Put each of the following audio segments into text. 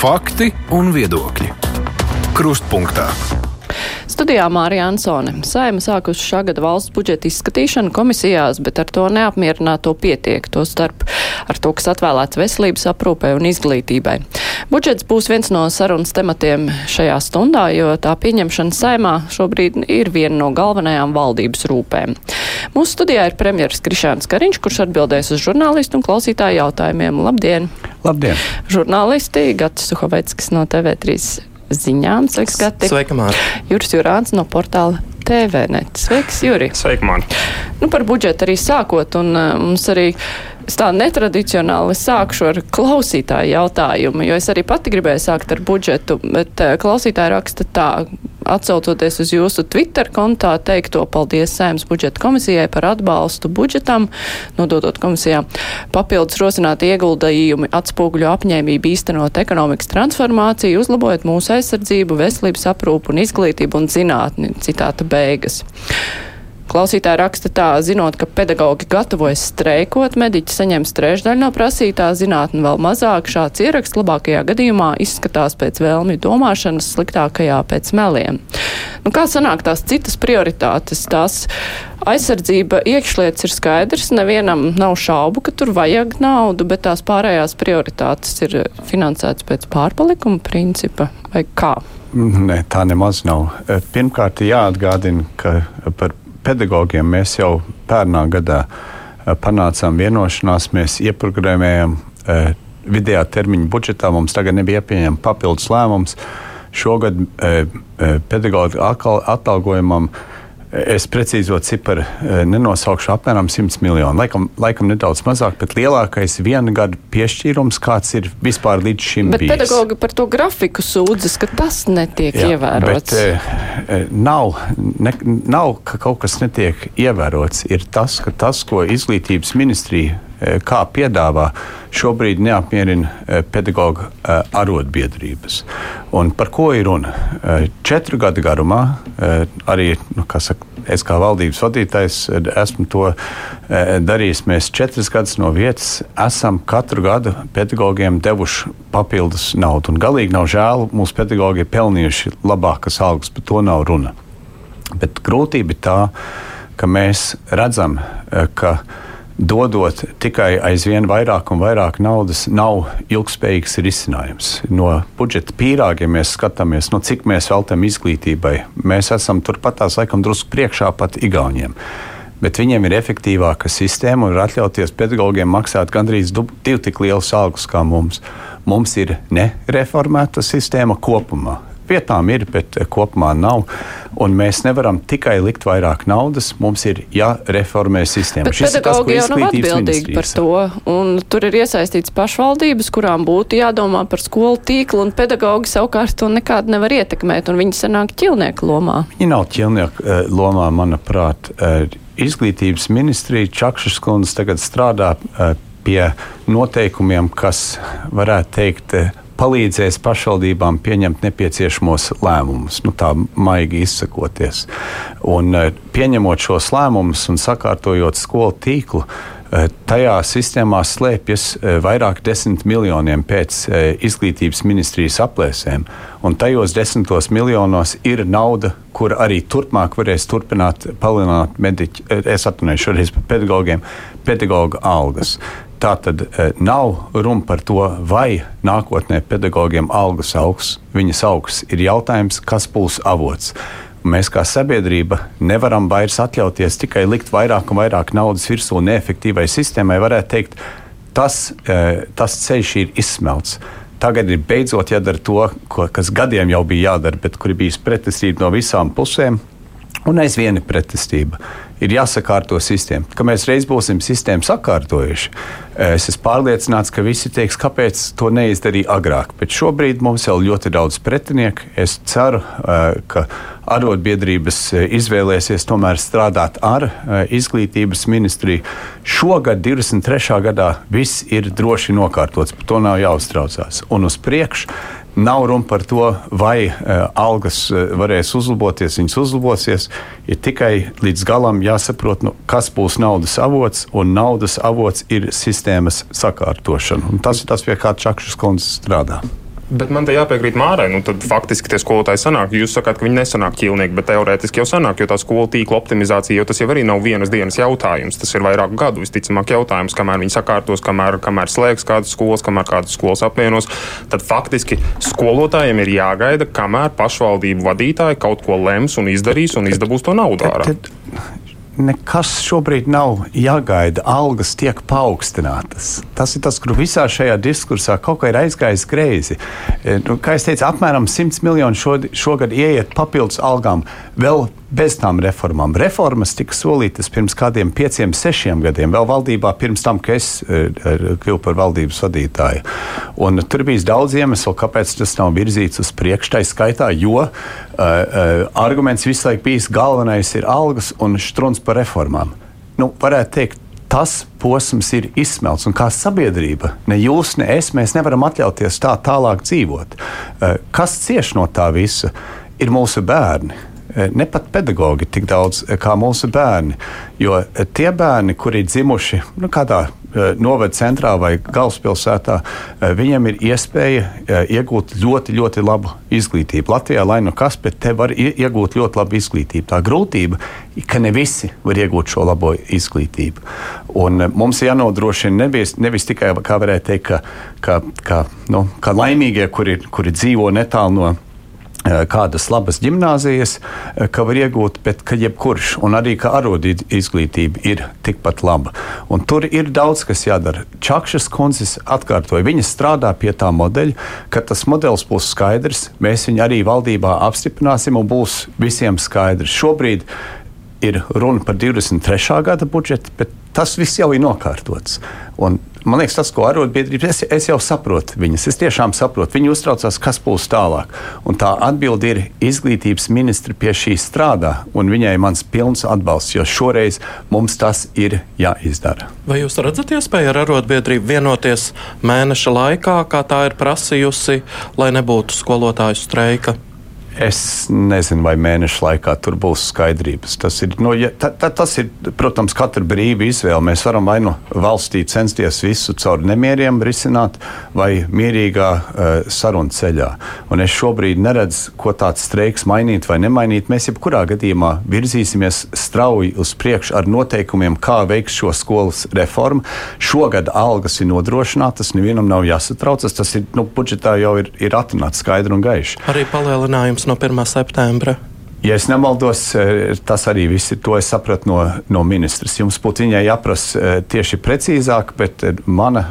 Fakti un viedokļi. Krustpunktā. Studijā Mārija Ansone. Saima sākusi šā gada valsts budžeta izskatīšanu komisijās, bet ar to neapmierināto pietiek, to starp ar to, kas atvēlēts veselības aprūpē un izglītībai. Budžets būs viens no sarunas tematiem šajā stundā, jo tā pieņemšana saimā šobrīd ir viena no galvenajām valdības rūpēm. Mūsu studijā ir premjeras Krišāns Kariņš, kurš atbildēs uz žurnālistu un klausītāju jautājumiem. Labdien! Labdien! Žurnālisti Gatis Suhoveckis no TV3 ziņām. Sveiks, Gati! Sveika, Mārta! Juris Jurāns no portāla TVNet. Sveiks, Juri! Sveika, Mārta! Nu, par budžetu arī sākot, un uh, mums arī tā netradicionāli sākšu ar klausītāju jautājumu, jo es arī pati gribēju sākt ar budžetu, bet uh, klausītāji raksta tā, atsaucoties uz jūsu Twitter kontā teikto paldies Sēmas budžeta komisijai par atbalstu budžetam, nododot komisijā papildus rosināt ieguldījumi atspūguļu apņēmību īstenot ekonomikas transformāciju, uzlabojot mūsu aizsardzību, veselības aprūpu un izglītību un zinātni. Citāta beigas. Klausītāji raksta tā, zinot, ka pedagoģi gatavojas streikot, mediķi saņems trešdaļu no prasītā, zinātne vēl mazāk. Šāds ieraksts labākajā gadījumā izskatās pēc vēlmju domāšanas, sliktākajā pēc meliem. Nu, kā sanāk tās citas prioritātes? Tās aizsardzība iekšlietas ir skaidrs, nevienam nav šaubu, ka tur vajag naudu, bet tās pārējās prioritātes ir finansētas pēc pārpalikuma principa vai kā? Nē, tā nemaz nav. Pirmkārt, jāatgādina, ka par pedagogiem mēs jau pērnā gadā eh, panācām vienošanās, mēs ieprogrammējam eh, vidējā termiņa budžetā. Mums tagad nebija jāpieņem papildus lēmums. Šogad eh, pedagoģa atalgojumam Es precīzo ciparu nenosaukšu apmēram 100 miljonu. Laikam, laikam nedaudz mazāk, bet lielākais viena gada piešķīrums, kāds ir vispār līdz šim bet bijis. Pedagogi par to grafiku sūdzas, ka tas netiek Jā, ievērots. Bet, e, nav, ne, nav, ka kaut kas netiek ievērots. Ir tas, ka tas, ko izglītības ministrija kā piedāvā, šobrīd neapmierina eh, pedagoģa eh, arotbiedrības. Un par ko ir runa? Četru gadu garumā arī nu, saka, es kā valdības vadītājs esmu to darījis. Mēs četras gadus no vietas esam katru gadu pedagogiem devuši papildus naudu. Un galīgi nav žēl, mūsu pedagogi ir pelnījuši labākas algas, par to nav runa. Bet grūtība ir tā, ka mēs redzam, ka dodot tikai aizvien vairāk un vairāk naudas, nav ilgspējīgs risinājums. No budžeta pīrāgiem ja mēs skatāmies, no cik mēs veltam izglītībai. Mēs esam turpat tās laikam drusku priekšā pat Igauniem. Bet viņiem ir efektīvāka sistēma un var atļauties pedagogiem maksāt gandrīz divu tik lielus algus kā mums. Mums ir nereformēta sistēma kopumā vietām ir, bet eh, kopumā nav. Un mēs nevaram tikai likt vairāk naudas, mums ir jāreformē sistēma. Bet pedagogi jau nav atbildīgi par to, un tur ir iesaistīts pašvaldības, kurām būtu jādomā par skolu tīklu, un pedagogi savukārt to nekādu nevar ietekmēt, un viņi sanāk ķilnieku lomā. Viņi nav ķilnieku uh, lomā, manuprāt. Uh, izglītības ministrija Čakšas kundze tagad strādā pie noteikumiem, kas varētu teikt, palīdzēs pašvaldībām pieņemt nepieciešamos lēmumus, nu, tā maigi izsakoties. Un, eh, pieņemot šos lēmumus un sakārtojot skolu tīklu, eh, tajā sistēmā slēpjas eh, vairāk desmit miljoniem pēc izglītības ministrijas aplēsēm. Un tajos desmitos miljonos ir nauda, kur arī turpmāk varēs turpināt palielināt mediķu, es atvainojos šoreiz par pedagogiem, pedagoģa algas. Tā tad e, nav runa par to, vai nākotnē pedagogiem algas augs, viņas augs. Ir jautājums, kas būs avots. Mēs kā sabiedrība nevaram vairs atļauties tikai likt vairāk un vairāk naudas virsū neefektīvai sistēmai. Varētu teikt, tas, e, tas ceļš ir izsmelts. Tagad ir beidzot jādara to, kas gadiem jau bija jādara, bet kur ir bijusi pretestība no visām pusēm. Un aizvien ir pretestība ir jāsakārto sistēma. Kad mēs reiz būsim sistēmu sakārtojuši, es esmu pārliecināts, ka visi teiks, kāpēc to neizdarīja agrāk. Bet šobrīd mums vēl ļoti daudz pretinieku. Es ceru, eh, ka arotbiedrības eh, izvēlēsies tomēr strādāt ar eh, izglītības ministriju. Šogad, 23. gadā, viss ir droši nokārtots, par to nav jāuztraucās. Un uz priekšu Nav runa par to, vai uh, algas uh, varēs uzlaboties. Viņas uzlabosies. Ir tikai līdz galam jāsaprot, nu, kas būs naudas avots, un naudas avots ir sistēmas sakārtošana. Un tas ir tas, pie kā Čakšas kundze strādā. Bet man te jāpiekrīt Mārai. Nu, tad faktiski tie skolotāji sanāk. Jūs sakāt, ka viņi nesanāk ķīlnieki, bet teorētiski jau sanāk, jo tā skolu tīkla optimizācija, jo tas jau arī nav vienas dienas jautājums. Tas ir vairāku gadu visticamāk jautājums, kamēr viņi sakārtos, kamēr, kamēr slēgs kādas skolas, kamēr kādas skolas apvienos. Tad faktiski skolotājiem ir jāgaida, kamēr pašvaldību vadītāji kaut ko lems un izdarīs un izdabūs to naudu ārā. Tad, tad nekas šobrīd nav jāgaida. Algas tiek paaugstinātas. Tas ir tas, kur visā šajā diskursā kaut kā ir aizgājis greizi. E, nu, kā jau teicu, apmēram 100 miljoni šogad ieiet papildus algām. Vēl bez tām reformām. Reformas tika solītas pirms kādiem pieciem, sešiem gadiem, vēl valdībā, pirms tam, kad es e, e, kļuvu par valdības vadītāju. Un tur bija daudz iemeslu, kāpēc tas nav virzīts uz priekšu. Tā skaitā, jo uh, uh, arguments visu laiku bijis galvenais ir algas un strūns par reformām. Nu, varētu teikt, tas posms ir izsmelts. Un kā sabiedrība, ne jūs, ne es, mēs nevaram atļauties tā tālāk dzīvot. Kas cieš no tā visa? Ir mūsu bērni. Eh, ne pat pedagogi tik daudz eh, kā mūsu bērni. Jo eh, tie bērni, kuri ir dzimuši nu, kādā novada centrā vai galvaspilsētā, viņiem ir iespēja iegūt ļoti, ļoti labu izglītību. Latvijā, lai nu kas, bet te var iegūt ļoti labu izglītību. Tā grūtība ka ne visi var iegūt šo labo izglītību. Un mums ir jānodrošina nevis, nevis tikai, kā varētu teikt, ka, ka, ka, nu, ka laimīgie, kuri, kuri dzīvo netālu no kādas labas gimnāzijas, eh, ka var iegūt, bet ka jebkurš, un arī ka arodu izglītība ir tikpat laba. Un tur ir daudz, kas jādara. Čakšas kundzes atkārtoja, viņa strādā pie tā modeļa, ka tas modelis būs skaidrs, mēs viņu arī valdībā apstiprināsim un būs visiem skaidrs. Šobrīd ir runa par 23. gada budžetu, bet tas viss jau ir nokārtots. Un Man liekas, tas, ko arotbiedrība, es, es jau saprotu viņas. Es tiešām saprotu. Viņi uztraucās, kas būs tālāk. Un tā atbilde ir izglītības ministri pie šī strādā, un viņai mans pilns atbalsts, jo šoreiz mums tas ir jāizdara. Vai jūs redzat iespēju ar arotbiedrību vienoties mēneša laikā, kā tā ir prasījusi, lai nebūtu skolotāju streika? Es nezinu, vai mēneša laikā tur būs skaidrības. Tas ir, nu, ja, ta, ta, tas ir protams, katra brīva izvēle. Mēs varam vai nu valstī censties visu caur nemieriem risināt, vai mierīgā uh, sarunu ceļā. Un es šobrīd neredzu, ko tāds streiks mainīt vai nemainīt. Mēs jebkurā gadījumā virzīsimies strauji uz priekšu ar noteikumiem, kā veiks šo skolas reformu. Šogad algas ir nodrošinātas, nevienam nav jāsatraucas. Tas ir nu, budžetā jau ir, ir atrunāts skaidri un gaiši. Arī palielinājums no 1. septembra. Ja es nemaldos, eh, tas arī viss ir. To es sapratu no, no ministras. Jums būtu viņai jāprasa eh, tieši precīzāk, bet eh, mana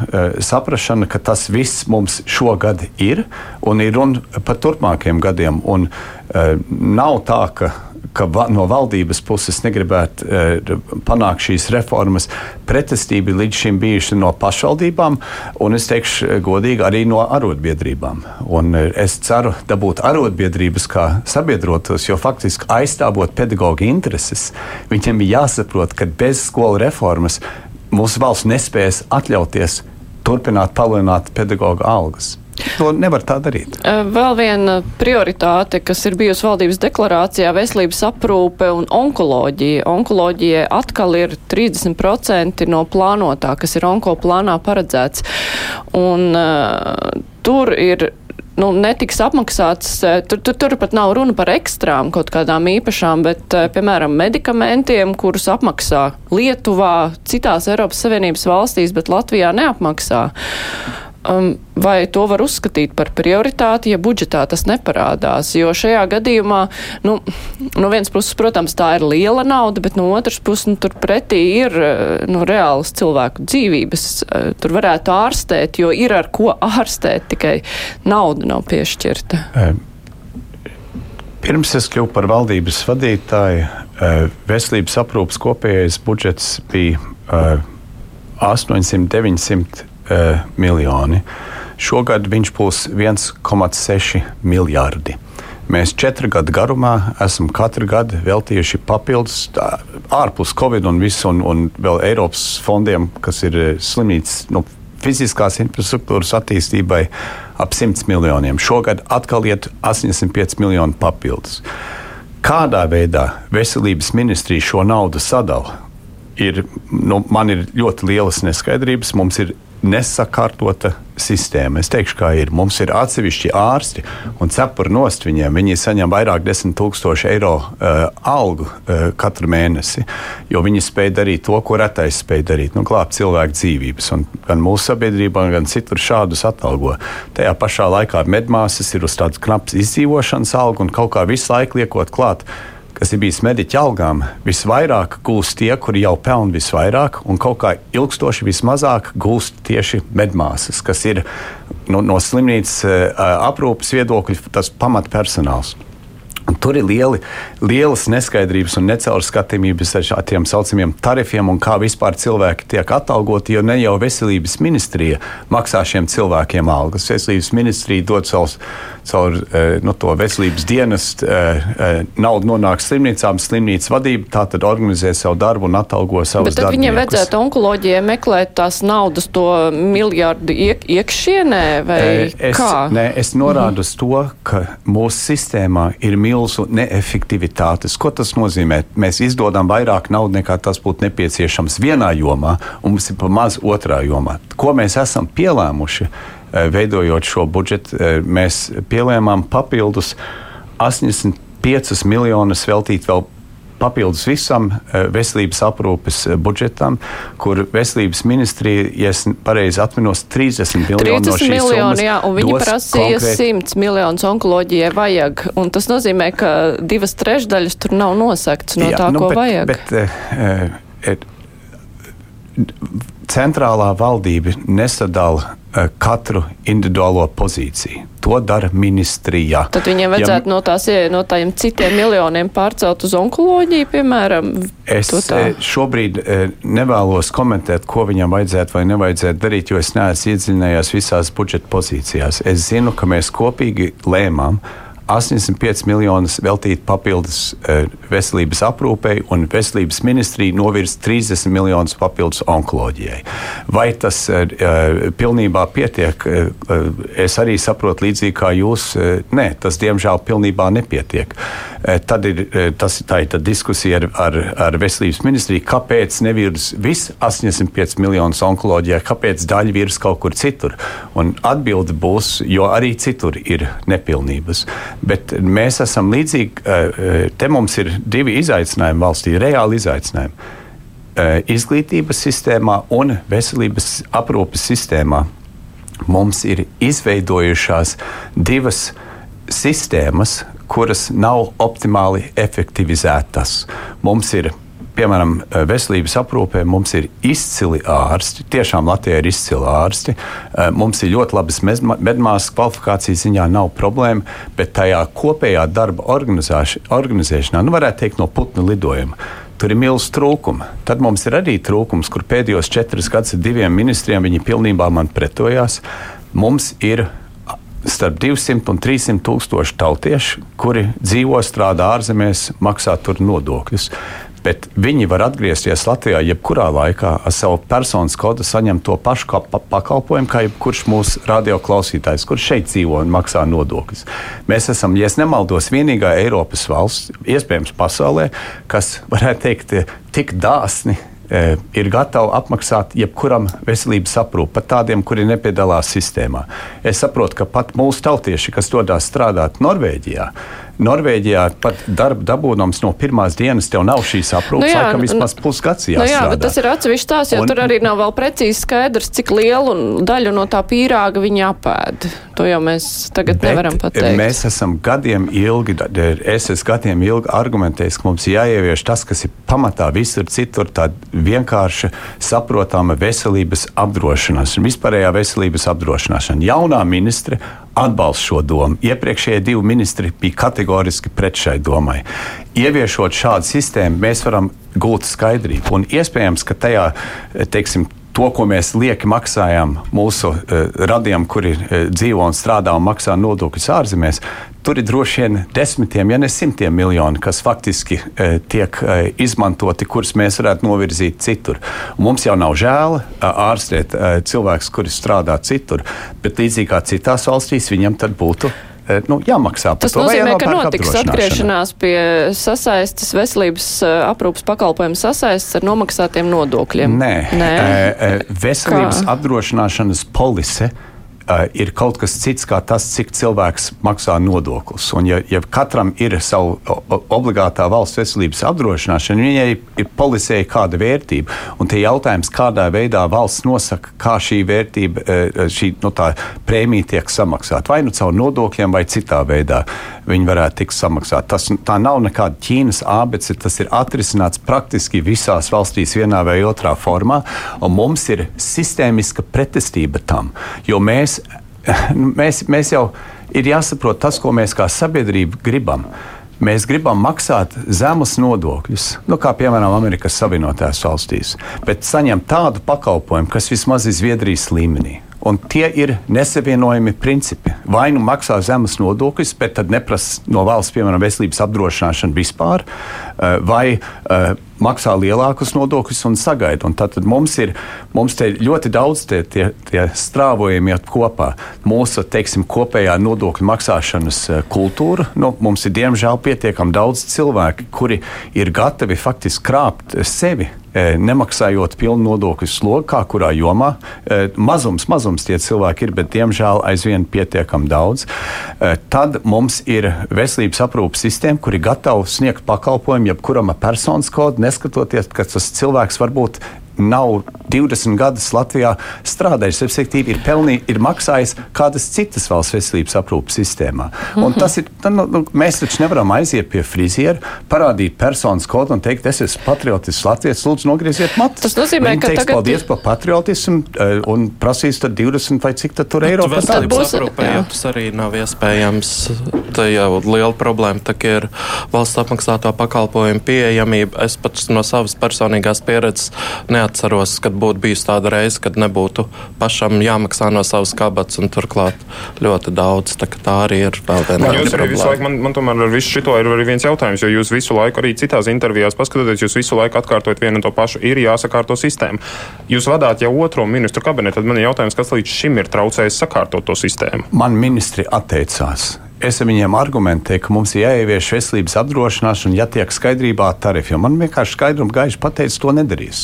saprāšana, ka tas viss mums šogad ir un ir runa par turpmākajiem gadiem. Un, nav tā, ka ka no valdības puses negribētu e, panākt šīs reformas. Pretestība līdz šim bijuši no pašvaldībām, un es teikšu godīgi arī no arotbiedrībām. Un e, es ceru dabūt arotbiedrības kā sabiedrotos, jo faktiski aizstāvot pedagoģa intereses, viņiem ir jāsaprot, ka bez skolu reformas mūsu valsts nespēs atļauties turpināt palielināt pedagoģa algas. To nevar tā darīt. Vēl viena prioritāte, kas ir bijusi valdības deklarācijā - veselības aprūpe un onkoloģija. Onkoloģija atkal ir 30% no plānotā, kas ir onko plānā paredzēts. Un uh, tur ir nu, netiks apmaksāts. Tur, tur, tur pat nav runa par ekstrām kaut kādām īpašām, bet, piemēram, medikamentiem, kurus apmaksā Lietuvā, citās Eiropas Savienības valstīs, bet Latvijā neapmaksā. Um, vai to var uzskatīt par prioritāti, ja budžetā tas neparādās? Jo šajā gadījumā, nu, no vienas puses, protams, tā ir liela nauda, bet no otras puses, nu, tur pretī ir nu, reālas cilvēku dzīvības. Uh, tur varētu ārstēt, jo ir ar ko ārstēt, tikai nauda nav piešķirta. Pirms es kļuvu par valdības vadītāju, veselības aprūpas kopējais budžets bija 800, 900 uh, miljoni. Šogad viņš būs 1,6 miljardi. Mēs četru gadu garumā esam katru gadu veltījuši papildus, tā, ārpus Covid un visu, un, un vēl Eiropas fondiem, kas ir slimnīcas, nu, fiziskās infrastruktūras attīstībai, ap 100 miljoniem. Šogad atkal iet 85 miljoni papildus. Kādā veidā veselības ministrija šo naudu sadala? Ir, nu, man ir ļoti lielas neskaidrības. Mums ir nesakārtota sistēma. Es teikšu, kā ir. Mums ir atsevišķi ārsti un cepuri nost viņiem. Viņi saņem vairāk desmit tūkstošu eiro uh, algu uh, katru mēnesi, jo viņi spēj darīt to, ko retais spēj darīt. Nu, glābt cilvēku dzīvības. Un gan mūsu sabiedrībā, gan citur šādus atalgo. Tajā pašā laikā medmāsas ir uz tādas knapas izdzīvošanas algu un kaut kā visu laiku liekot klāt kas ir bijis mediķa algām, visvairāk gūst tie, kuri jau pelna visvairāk, un kaut kā ilgstoši vismazāk gūst tieši medmāsas, kas ir no, no slimnīcas uh, aprūpes viedokļa tas pamatpersonāls. Un tur ir lieli, lielas neskaidrības un necaurskatījumības ar šādiem saucamiem tarifiem un kā vispār cilvēki tiek atalgoti. Jo ne jau veselības ministrija maksā šiem cilvēkiem algas. Veselības ministrija dod savus, caur eh, nu, to veselības dienestu, eh, eh, naudu nonāk slimnīcām, slimnīcas vadība tā tad organizē savu darbu un atalgo savus darbu. Viņiem vajadzētu onkoloģijai meklēt tās naudas, to miljardu iek, iekšienē vai es, kā? Nē, es norādu uz to, ka mūsu sistēmā ir milzu neefektivitātes. Ko tas nozīmē? Mēs izdodam vairāk naudas nekā tas būtu nepieciešams vienā jomā, un mums ir pa maz otrā jomā. Ko mēs esam pielēmuši, veidojot šo budžetu? Eh, mēs pielēmām papildus 85 miljonus veltīt vēl papildus visam eh, veselības aprūpes eh, budžetam, kur veselības ministrija, ja es pareizi atminos, 30 miljonu 30 no šīs miljoni, summas jā, un viņi prasīja konkrēti... 100 miljonus onkoloģijai vajag, un tas nozīmē, ka divas trešdaļas tur nav nosakts no jā, tā, nu, ko bet, vajag. Bet, uh, centrālā valdība nesadala katru individuālo pozīciju. To dara ministrijā. Tad viņiem vajadzētu ja, no, tās, no tādiem citiem miljoniem pārcelt uz onkoloģiju, piemēram. Es šobrīd nevēlos komentēt, ko viņam vajadzētu vai nevajadzētu darīt, jo es neesmu iedziļinājies visās budžeta pozīcijās. Es zinu, ka mēs kopīgi lēmām 85 miljonus veltīt papildus uh, veselības aprūpei, un veselības ministrija novirs 30 miljonus papildus onkoloģijai. Vai tas uh, pilnībā pietiek? Es arī saprotu, līdzīgi kā jūs, nē, tas diemžēl pilnībā nepietiek. Tad ir, tas, tā ir diskusija ar, ar, ar veselības ministriju, kāpēc nevirs viss 85 miljonus onkoloģijai, kāpēc daļa virs kaut kur citur. Un atbilde būs, jo arī citur ir nepilnības. Bet mēs esam līdzīgi, eh, eh, te mums ir divi izaicinājumi valstī, reāli izaicinājumi. Eh, izglītības sistēmā un veselības aprūpes sistēmā mums ir izveidojušās divas sistēmas, kuras nav optimāli efektivizētas. Mums ir piemēram, eh, veselības aprūpē mums ir izcili ārsti. Tiešām Latvijā ir izcili ārsti. Eh, mums ir ļoti labas medmāsas kvalifikācijas ziņā, nav problēma, bet tajā kopējā darba organizēšanā, nu, varētu teikt, no putnu lidojuma. Tur ir milzīgs trūkums. Tad mums ir arī trūkums, kur pēdējos četrus gadus ar diviem ministriem viņi pilnībā man pretojās. Mums ir starp 200 un 300 tūkstoši tautiešu, kuri dzīvo, strādā ārzemēs, maksā tur nodokļus bet viņi var atgriezties Latvijā jebkurā laikā ar savu personas kodu, saņemt to pašu kā pa pakalpojumu, kā jebkurš mūsu radioklausītājs, kurš šeit dzīvo un maksā nodokļus. Mēs esam, ja nemaldos, vienīgā Eiropas valsts, iespējams, pasaulē, kas varētu teikt, tik dāsni e, ir gatavi apmaksāt jebkuram veselības aprūpi, pat tādiem, kuri nepiedalās sistēmā. Es saprotu, ka pat mūsu tautieši, kas dodas strādāt Norvēģijā, Norvēģijā pat darba dabūnams no pirmās dienas tev nav šīs aprūpes, nu jā, laikam vismaz pusgads jāstrādā. Nu jā, bet tas ir atsevišķi tās, jo un, tur arī nav vēl precīzi skaidrs, cik lielu daļu no tā pīrāga viņi apēd. To jau mēs tagad nevaram pateikt. Mēs esam gadiem ilgi, es esmu gadiem ilgi argumentējis, ka mums jāievieš tas, kas ir pamatā visur citur, tāda vienkārša, saprotama veselības apdrošināšana, vispārējā veselības apdrošināšana. Jaunā ministre atbalsta šo domu. Iepriekšējie divi ministri bija kategoriski pret šai domai. Ieviešot šādu sistēmu, mēs varam gūt skaidrību. Un iespējams, ka tajā, teiksim, to, ko mēs lieki maksājam mūsu uh, radiem, kuri uh, dzīvo un strādā un maksā nodokļus ārzemēs, tur ir droši vien desmitiem, ja ne simtiem miljoni, kas faktiski uh, tiek izmantoti, kurus mēs varētu novirzīt citur. Mums jau nav žēl ārstēt cilvēkus, kuri strādā citur, bet līdzīgi kā citās valstīs, viņam tad būtu eh, nu, jāmaksā par Tas to. vai nozīmē, ka notiks atgriešanās pie sasaistes veselības eh, aprūpas pakalpojumu sasaistes ar nomaksātiem nodokļiem. Nē, Nē? E, e, veselības Kā? apdrošināšanas polise. Uh, ir kaut kas cits, kā tas, cik cilvēks maksā nodokļus. Un, ja, ja katram ir savu obligātā valsts veselības apdrošināšana, viņai ir policēja kāda vērtība. Un tie jautājums, kādā veidā valsts nosaka, kā šī vērtība, uh, šī nu, prēmija tiek samaksāta. Vai nu caur nodokļiem, vai citā veidā viņi varētu tikt samaksāti. Tas nav nekāda Ķīnas abece, tas ir atrisināts praktiski visās valstīs vienā vai otrā formā. Un mums ir sistēmiska pretestība tam, jo mēs, mēs, mēs jau ir jāsaprot tas, ko mēs kā sabiedrība gribam. Mēs gribam maksāt zemus nodokļus, nu, kā piemēram Amerikas Savienotajās valstīs, bet saņemt tādu pakalpojumu, kas vismaz ir Zviedrijas līmenī. Un tie ir nesavienojami principi. Vai nu maksā zemes nodokļus, bet tad neprasa no valsts, piemēram, veselības apdrošināšanu vispār, eh, vai uh, maksā lielākus nodokļus un sagaida. Un tad mums ir mums ļoti daudz tie, tie, tie strāvojumi kopā. Mūsu teiksim, kopējā nodokļu maksāšanas eh, kultūra. Nu, mums ir diemžēl pietiekami daudz cilvēki, kuri ir gatavi faktiski krāpt sevi e, nemaksājot pilnu nodokļu slogu, kā kurā jomā. E, Mazums, mazums tie cilvēki ir, bet diemžēl aizvien pietiekami daudz. Tad mums ir veselības aprūpas sistēma, kur ir gatava sniegt pakalpojumu jebkuram personas kodu, neskatoties, ka tas cilvēks varbūt nav 20 gadus Latvijā strādājis, respektīvi, ir, pelnī, ir maksājis kādas citas valsts veselības aprūpas sistēmā. Un tas ir, tā, nu, nu, mēs taču nevaram aiziet pie friziera, parādīt personas kodu un teikt, es esmu patriotisks Latvijas, lūdzu, nogrieziet matus. Tas nozīmē, Viņi ka teiks, tagad- paldies par patriotismu eh, un prasīs tad 20 vai cik tad tur eiro par Tad tādu. būs- tas arī nav iespējams. Tā jau liela problēma tā kā ir valsts apmaksāto pakalpojumu pieejamība. Es pats no savas personīgās pieredzes neatceros, kad būtu bijusi tāda reize, kad nebūtu pašam jāmaksā no savas kabatas un turklāt ļoti daudz. Tā, tā arī ir vēl viena Jūs arī visu laiku, problēma. man, man tomēr ar visu šito ir arī viens jautājums, jo jūs visu laiku arī citās intervijās paskatoties, jūs visu laiku atkārtojat vienu un to pašu, ir jāsakārto sistēma. Jūs vadāt jau otro ministru kabinetu, tad man ir jautājums, kas līdz šim ir traucējis sakārtot to sistēmu? Man ministri atteicās. Es viņiem argumentēju, ka mums ir jāievieš veselības apdrošināšana, ja tiek skaidrībā tarifi. jo Man vienkārši skaidri un gaiši pateica, to nedarīs.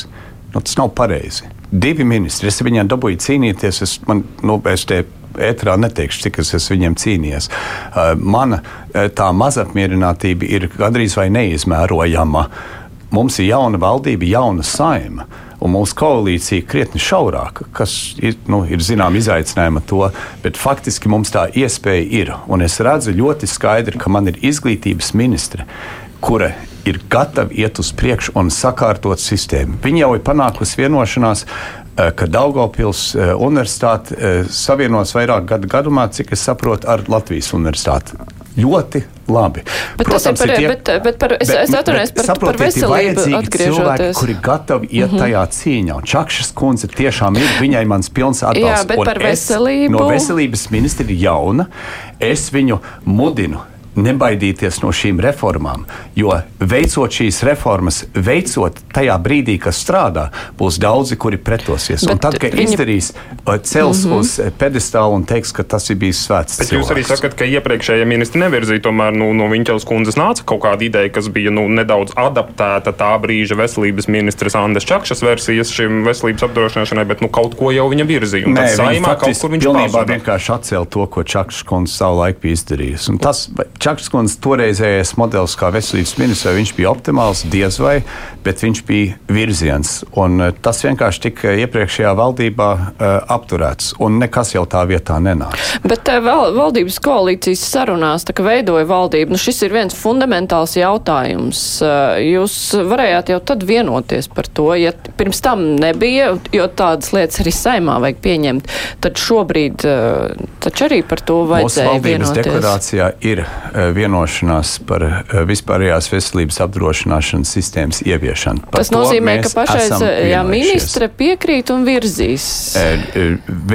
Nu, tas nav pareizi. Divi ministri, es viņiem dabūju cīnīties. Es, man, nu, es te ētrā neteikšu, cik es esmu viņiem cīnījies. Uh, mana uh, tā mazapmierinātība ir gandrīz vai neizmērojama. Mums ir jauna valdība, jauna saima. Un mūsu koalīcija krietni šaurāka, kas ir, nu, ir zināms izaicinājums ar to, bet faktiski mums tā iespēja ir. Un es redzu ļoti skaidri, ka man ir izglītības ministre, kura ir gatava iet uz priekšu un sakārtot sistēmu. Viņa jau ir panākusi vienošanās, eh, ka Daugopils eh, universitāte eh, savienos vairāk gadu garumā, cik es saprotu, ar Latvijas universitāti. Ļoti labi. Bet tas ir par- bet- bet par- es- es atvainojos par- par ir veselību atgriežoties. Cilvēki, kuri gatavi iet mm -hmm. tajā cīņā. Un Čakšas kundze tiešām ir, viņai mans pilns atbalsts. Jā, bet Un par es veselību? No veselības ministra ir jauna. Es viņu mudinu. Nebaidīties no šīm reformām, jo veicot šīs reformas, veicot tajā brīdī, kas strādā, būs daudzi, kuri pretosies. Bet un tad, kad viņa- viņa... izdarīs, uh, cels mm -hmm. uz uh, pedestāla un teiks, ka tas ir bijis svēts. Bet jūs arī cilvēks. sakat, ka iepriekšējie ministri nevirzīja, tomēr nu, no Viņķels kundzes nāca kaut kāda ideja, kas bija nu, nedaudz adaptēta tā brīža veselības ministres Andes Čakšas versijas šim veselības apdrošināšanai, bet nu, kaut ko jau viņa virzīja. Un Nē, viņi saimā kaut kur viņš pilnībā pazuda. vienkārši atcēla to, ko Čakšs kundze savulaik bija izdarījusi. Un tas Čakšs kundze toreizējais modelis kā veselības ministrs, viņš bija optimāls, diez vai, bet viņš bija virziens. Un eh, tas vienkārši tika iepriekšējā valdībā uh, apturēts, un nekas jau tā vietā nenāca. Bet eh, val, valdības koalīcijas sarunās, tā kā veidoja valdību, nu šis ir viens fundamentāls jautājums. Eh, Jūs varējāt jau tad vienoties par to, ja pirms tam nebija, jo tādas lietas arī saimā vajag pieņemt, tad šobrīd eh, taču arī par to Mūsu vajadzēja valdības vienoties. deklarācijā ir uh, vienošanās par uh, vispārējās veselības apdrošināšanas sistēmas ieviešanu. Par Tas nozīmē, ka mēs pašais esam jā, vienojušies. ministre piekrīt un virzīs.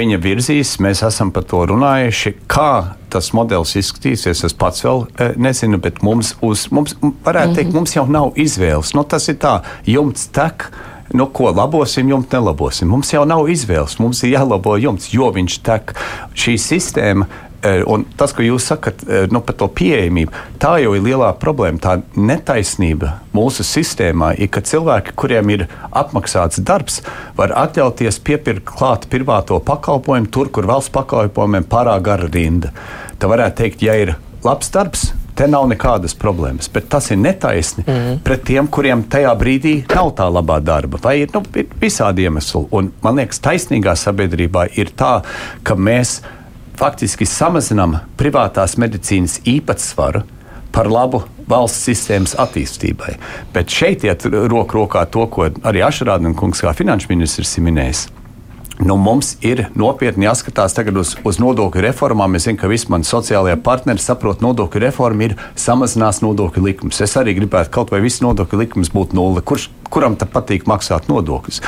Viņa virzīs, mēs esam par to runājuši. Kā tas modelis izskatīsies, es pats vēl nezinu, bet mums, uz, mums varētu teikt, mums jau nav izvēles. Nu, tas ir tā, jumts tek. Nu, ko labosim, jumts nelabosim. Mums jau nav izvēles. Mums ir jālabo jumts, jo viņš tek. Šī sistēma un tas, ko jūs sakat nu, par to pieejamību, tā jau ir lielā problēma. Tā netaisnība mūsu sistēmā ir, ka cilvēki, kuriem ir apmaksāts darbs, var atļauties piepirkt klāt privāto pakalpojumu tur, kur valsts pakalpojumiem pārāk gara rinda. Tā varētu teikt, ja ir labs darbs, Te nav nekādas problēmas, bet tas ir netaisni mm pret tiem, kuriem tajā brīdī nav tā labā darba. Vai ir, nu, ir visādi iemesli. Un, man liekas, taisnīgā sabiedrībā ir tā, ka mēs faktiski samazinām privātās medicīnas īpatsvaru par labu valsts sistēmas attīstībai. Bet šeit iet roku rokā to, ko arī Ašrādna kungs kā finanšu ministrs ir minējis Nu, mums ir nopietni jāskatās uz, uz nodokļu reformām. Es zinu, ka visi mani sociālajie partneri saprot, nodokļu reforma ir samazinās nodokļu likumus. Es arī gribētu kaut vai viss nodokļu likums būtu nulle. Kurš, kuram tad patīk maksāt nodokļus?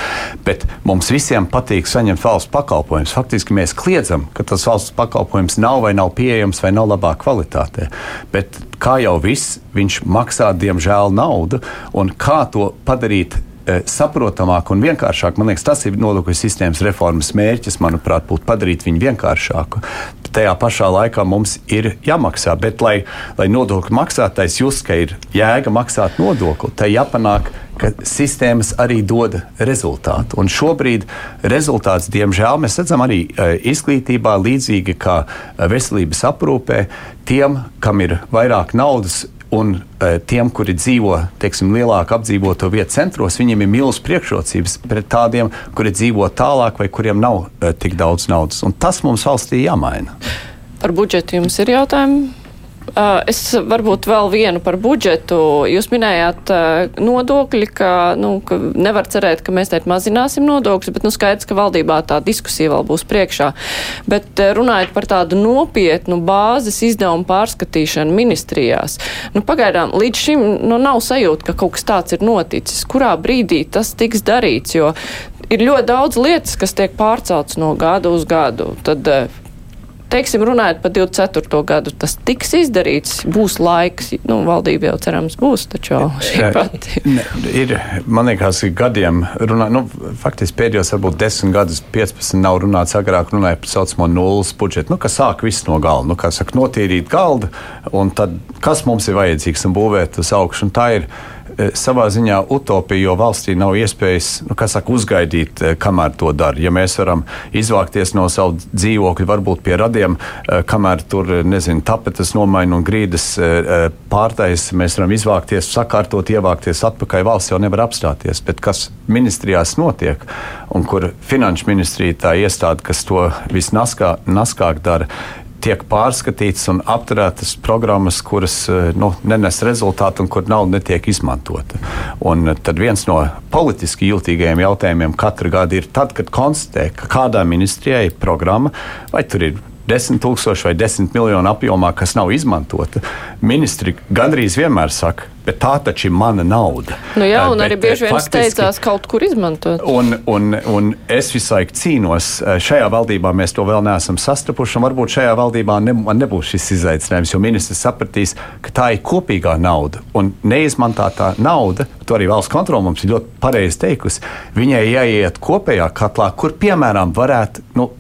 Bet mums visiem patīk saņemt valsts pakalpojumus. Faktiski mēs kliedzam, ka tas valsts pakalpojums nav vai nav pieejams vai nav labā kvalitātē. Bet kā jau viss, viņš maksā diemžēl naudu un kā to padarīt saprotamāk un vienkāršāk. Man liekas, tas ir nodokļu sistēmas reformas mērķis, manuprāt, būtu padarīt viņu vienkāršāku. Tajā pašā laikā mums ir jāmaksā, bet lai, lai nodokļu maksātājs just, ka ir jēga maksāt nodokli, tai jāpanāk, ka sistēmas arī dod rezultātu. Un šobrīd rezultāts, diemžēl, mēs redzam arī eh, izglītībā, līdzīgi kā eh, veselības aprūpē, tiem, kam ir vairāk naudas, Un e, tiem, kuri dzīvo teiksim, lielāku apdzīvoto vietu centros, viņiem ir milzīgas priekšrocības pret tādiem, kuri dzīvo tālāk vai kuriem nav e, tik daudz naudas. Un tas mums valstī jāmaina. Par budžetu jums ir jautājumi? Uh, es varbūt vēl vienu par budžetu. Jūs minējāt uh, nodokļi, ka, nu, ka nevar cerēt, ka mēs teikt mazināsim nodokļus, bet nu, skaidrs, ka valdībā tā diskusija vēl būs priekšā. Bet uh, runājot par tādu nopietnu bāzes izdevumu pārskatīšanu ministrijās, nu, pagaidām līdz šim nu, nav sajūta, ka kaut kas tāds ir noticis. Kurā brīdī tas tiks darīts? Jo ir ļoti daudz lietas, kas tiek pārceltas no gada uz gadu. Tad, teiksim, runājot par 24. gadu, tas tiks izdarīts, būs laiks, nu, valdība jau cerams būs, taču šī pati. Ne, ir, man liekas, gadiem runā, nu, faktiski pēdējos varbūt 10 gadus, 15 nav runāts agrāk, runāja par saucamo nulles budžetu, nu, kas sāk viss no galda, nu, kā saka, notīrīt galdu, un tad kas mums ir vajadzīgs un būvēt uz augšu, un tā ir savā ziņā utopija, jo valstī nav iespējas nu, saka, uzgaidīt, eh, kamēr to dara. Ja mēs varam izvākties no savu dzīvokļa, varbūt pie radiem, eh, kamēr tur nezinu, tapetes nomaina un grīdas pārtais, mēs varam izvākties, sakārtot, ievākties atpakaļ. Valsts jau nevar apstāties. Bet kas ministrijās notiek un kur finanšu ministrija tā iestāde, kas to visnaskāk dara, tiek pārskatītas un apturētas programmas, kuras eh, nu, nenes rezultātu un kur nauda netiek izmantota. Un eh, tad viens no politiski jūtīgajiem jautājumiem katru gadu ir tad, kad konstatē, ka kādā ministrijai ir programma, vai tur ir 10 tūkstoši vai 10 miljonu apjomā, kas nav izmantota. Ministri gandrīz vienmēr saka, bet tā taču ir mana nauda. Nu jā, un bet, arī bieži vien steidzās kaut kur izmantot. Un, un, un es visu laiku cīnos. Šajā valdībā mēs to vēl neesam sastapuši, un varbūt šajā valdībā ne, nebūs šis izaicinājums, jo ministrs sapratīs, ka tā ir kopīgā nauda. Un neizmantotā nauda, to arī valsts kontrole mums ir ļoti pareizi teikusi, viņai jāiet kopējā katlā, kur piemēram varētu. Nu,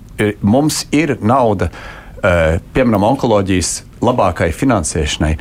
mums ir nauda, eh, piemēram, onkoloģijas labākai finansēšanai,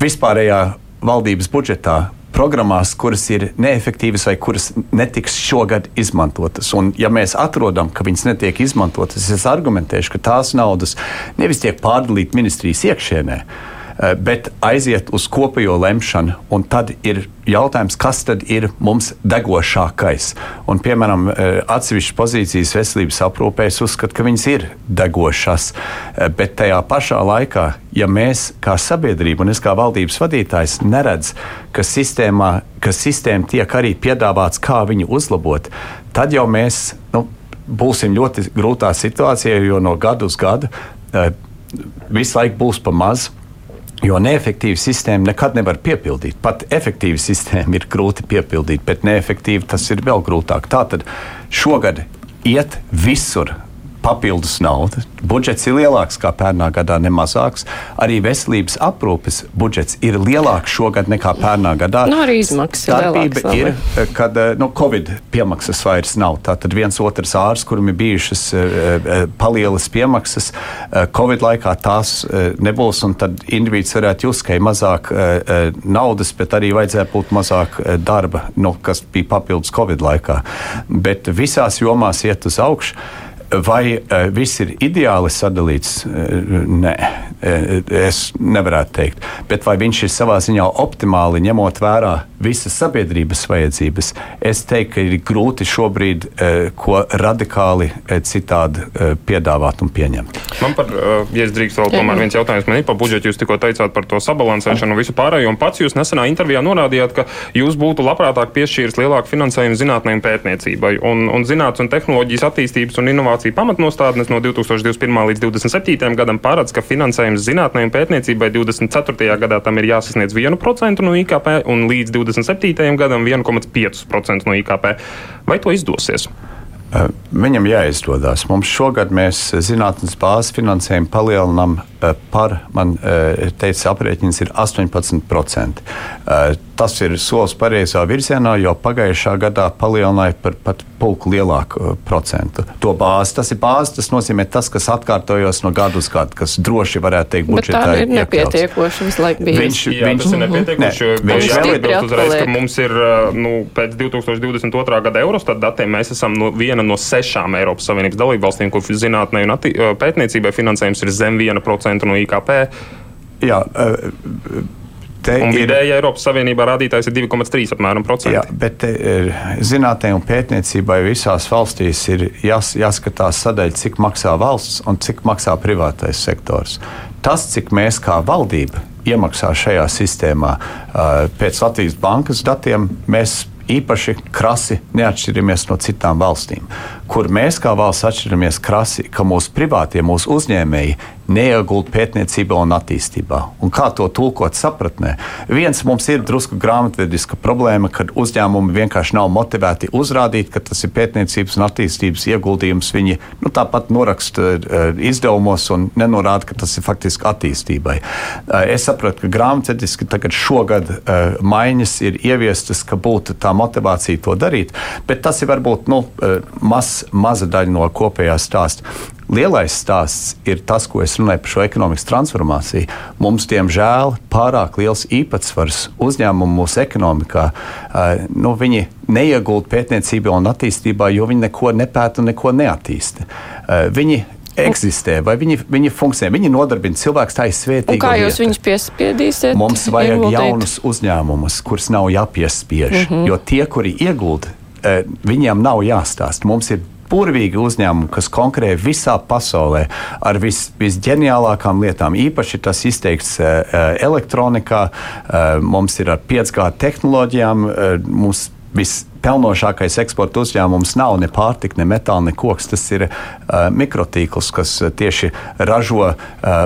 vispārējā valdības budžetā. Programmās, kuras ir neefektīvas vai kuras netiks šogad izmantotas. Un, ja mēs atrodam, ka viņas netiek izmantotas, es argumentēšu, ka tās naudas nevis tiek pārdalītas ministrijas iekšienē, uh, bet aiziet uz kopējo lemšanu. Un tad ir jautājums, kas tad ir mums degošākais. Un, piemēram, eh, atsevišķas pozīcijas veselības aprūpē es uzskatu, ka viņas ir degošas. Eh, bet tajā pašā laikā, ja mēs kā sabiedrība un es kā valdības vadītājs neredz, ka, sistēmā, ka sistēma tiek arī piedāvāts, kā viņu uzlabot, tad jau mēs nu, būsim ļoti grūtā situācijā, jo no gada uz gadu visu laiku būs pa maz Jo neefektīva sistēma nekad nevar piepildīt. Pat efektīva sistēma ir grūti piepildīt, bet neefektīva tas ir vēl grūtāk. Tātad šogad iet visur papildus nauda. Budžets ir lielāks kā pērnā gadā, ne mazāks. Arī veselības aprūpes budžets ir lielāks šogad nekā pērnā gadā. Nu, arī izmaksas ir Starpība ir, vai eh, kad eh, nu, Covid piemaksas vairs nav. Tātad viens otrs ārsts, kuram ir bijušas uh, palielas piemaksas, Covid laikā tās nebūs. Tad individs varētu just, ka ir mazāk naudas, bet arī vajadzēja būt mazāk darba, nu, kas bija papildus Covid laikā. Bet visās jomās iet uz augšu. Vai uh, viss ir ideāli sadalīts? Uh, nē, uh, es nevarētu teikt. Bet vai viņš ir savā ziņā optimāli ņemot vērā visas sabiedrības vajadzības? Es teiktu, ka ir grūti šobrīd ko radikāli citādi piedāvāt un pieņemt. Man par, ja es drīkstu vēl tomēr viens jautājums, man ir par budžetu. Jūs tikko teicāt par to sabalansēšanu un visu pārējo. Un pats jūs nesenā intervijā norādījāt, ka jūs būtu labprātāk piešķīris lielāku finansējumu zinātnē un pētniecībai. Un, un zinātnes un tehnoloģijas attīstības un inovāciju pamatnostādnes no 2021. līdz 2027. gadam paredz, ka finansējums zinātnē un pētniecībai 24. gadā tam ir jāsasniedz 1% no IKP un līdz 27. gadam 1,5% no IKP. Vai to izdosies? Uh, Viņam jāizdodas. Mums šogad mēs zinātnes bāzes finansējumu palielinām uh, par, man teica, aprēķins ir 18%. Tas ir solis pareizā virzienā, jo pagājušā gadā palielināja par pat pulku lielāku procentu. To bāzi, tas ir bāzi, tas nozīmē tas, kas atkārtojas no gada uz gadu, kas droši varētu teikt budžetā. Bet tā ir nepietiekoši visu laiku bijis. Viņš, Jā, viņš, ir nepietiekoši. jo Ne, viņš jāpiebilst stipri uzreiz, ka mums ir nu, pēc 2022. gada Eurostat datiem mēs esam no viena no sešām Eiropas Savienības dalībvalstīm, kur zinātnē un pētniecībai finansējums ir zem 1% no IKP. jā, uh, Un ir- vidēji Eiropas Savienībā rādītājs ir 2,3 apmēram Jā, bet zinātnē un pētniecībai visās valstīs ir jās, jāskatās sadaļa, cik maksā valsts un cik maksā privātais sektors. Tas, cik mēs kā valdība iemaksā šajā sistēmā, pēc Latvijas bankas datiem, mēs īpaši krasi neatšķiramies no citām valstīm, kur mēs kā valsts atšķiramies krasi, ka mūsu privātie, mūsu uzņēmēji neiegulda pētniecībā un attīstībā. Un kā to tulkot sapratnē? Viens mums ir drusku grāmatvediska problēma, kad uzņēmumi vienkārši nav motivēti uzrādīt, ka tas ir pētniecības un attīstības ieguldījums. Viņi nu, tāpat noraksta uh, izdevumos un nenorāda, ka tas ir faktiski attīstībai. Uh, es saprotu, ka grāmatvediski tagad šogad uh, maiņas ir ieviestas, ka būtu tā motivācija to darīt, bet tas ir varbūt nu, maz, maza daļa no kopējā stāsta. Lielais stāsts ir tas, ko es runāju par šo ekonomikas transformāciju. Mums, diemžēl, pārāk liels īpatsvars uzņēmumu mūsu ekonomikā. Uh, nu, viņi neiegulda pētniecībā un attīstībā, jo viņi neko nepēta un neko neattīsta. Uh, viņi eksistē, vai viņi, viņi funkcionē, viņi nodarbina cilvēkus, tā svētīga. kā jūs viņus piespiedīsiet? Mums vajag ieguldīt? jaunus uzņēmumus, kurus nav jāpiespiež. Mm -hmm. Jo tie, kuri iegulda, eh, viņiem nav jāstāsta. Mums ir burvīgi uzņēmumi, kas konkurē visā pasaulē ar vis, visģeniālākām lietām. Īpaši tas izteikts eh, eh, elektronikā, eh, mums ir ar 5G tehnoloģijām. eh, Mums vispelnošākais eksporta uzņēmums nav ne pārtika, ne metāla, ne koks. Tas ir uh, mikrotīkls, kas uh, tieši ražo uh,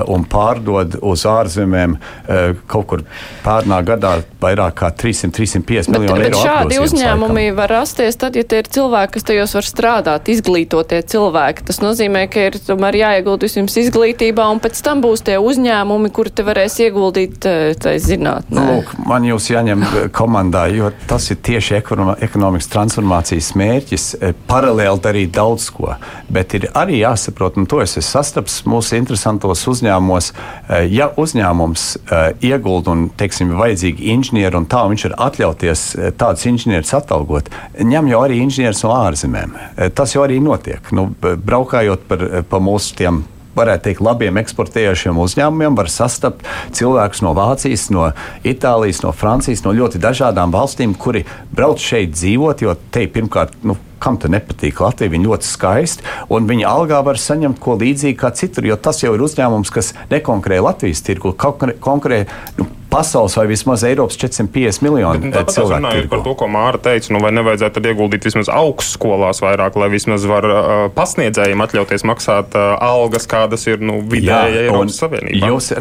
un pārdod uz ārzemēm uh, kaut kur pērnā gadā vairāk kā 300-350 Bet, miljonu bet eiro. šādi apgrozījums uzņēmumi laikam. var rasties tad, ja tie ir cilvēki, kas tajos var strādāt, izglītotie cilvēki. Tas nozīmē, ka ir tomēr jāiegulda vispirms izglītībā, un pēc tam būs tie uzņēmumi, kuri te varēs ieguldīt eh, tai zinātnē. Nu, lūk, man jūs jāņem eh, komandā, jo tas ir tieši ekono- ekonomikas transformācijas mērķis. eh, Paralēli darīt daudz ko, bet ir arī jāsaprot, un to es esmu sastaps mūsu interesantos uzņēmumos. eh, Ja uzņēmums eh, iegulda un, teiksim, ir vajadzīgi inženieri, un tā viņš var atļauties tādus inženierus atalgot, ņem jau arī inženierus no ārzemēm. Tas jau arī notiek. Nu, braukājot par, pa mūsu tiem varētu teikt, labiem eksportējošiem uzņēmumiem var sastapt cilvēkus no Vācijas, no Itālijas, no Francijas, no ļoti dažādām valstīm, kuri brauc šeit dzīvot, jo te pirmkārt. Nu, Kam te nepatīk Latvija? Viņa ļoti skaisti, un viņa algā var saņemt ko līdzīgu kā citur, jo tas jau ir uzņēmums, kas nekonkurē Latvijas tirgu, konkurē, nu, pasaules vai vismaz Eiropas 450 miljonu Nu, Tāpat es cilvēku runāju par to, ko Māra teica, nu, vai nevajadzētu tad ieguldīt vismaz augstskolās vairāk, lai vismaz var uh, pasniedzējiem atļauties maksāt uh, algas, kādas ir nu, vidēji Eiropas Savienībā. Jūs,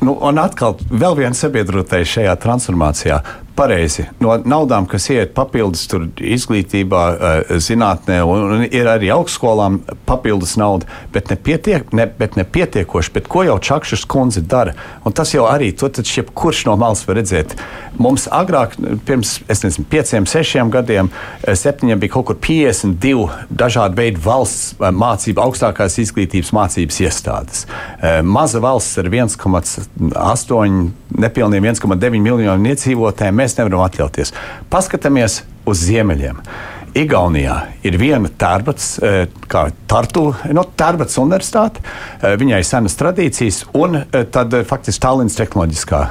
nu, un atkal, vēl viens sabiedrotais šajā transformācijā pareizi. No naudām, kas iet papildus izglītībā, eh, zinātnē, un ir arī augstskolām papildus nauda, bet nepietiek, ne, bet nepietiekoši. Bet ko jau Čakšas kundze dara? Un tas jau arī to jebkurš no malas var redzēt. Mums agrāk, pirms nezinu, pieciem, sešiem gadiem, eh, septiņiem bija kaut kur 52 dažādi veidi valsts eh, mācību, augstākās izglītības mācības iestādes. Maza valsts ar 1,8, nepilniem 1,9 miljoniem iedzīvotājiem mēs nevaram atļauties. Paskatāmies uz ziemeļiem. Igaunijā ir viena tērbats, e, kā Tartu, no Tērbats universitāte. E, viņai senas tradīcijas, un e, tad faktiski Tallinas Tehnoloģiskā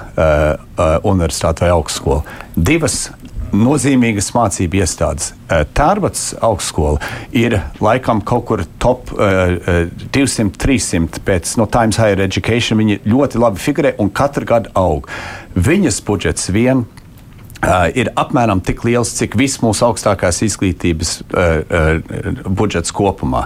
universitāte vai augstskola. Divas nozīmīgas mācību iestādes. Tērbats augstskola ir laikam kaut kur top uh, 200, 300 pēc no Times Higher Education. Viņi ļoti labi figurē un katru gadu aug. Viņas budžets vien Uh, ir apmēram tik liels, cik viss mūsu augstākās izglītības uh, uh, budžets kopumā.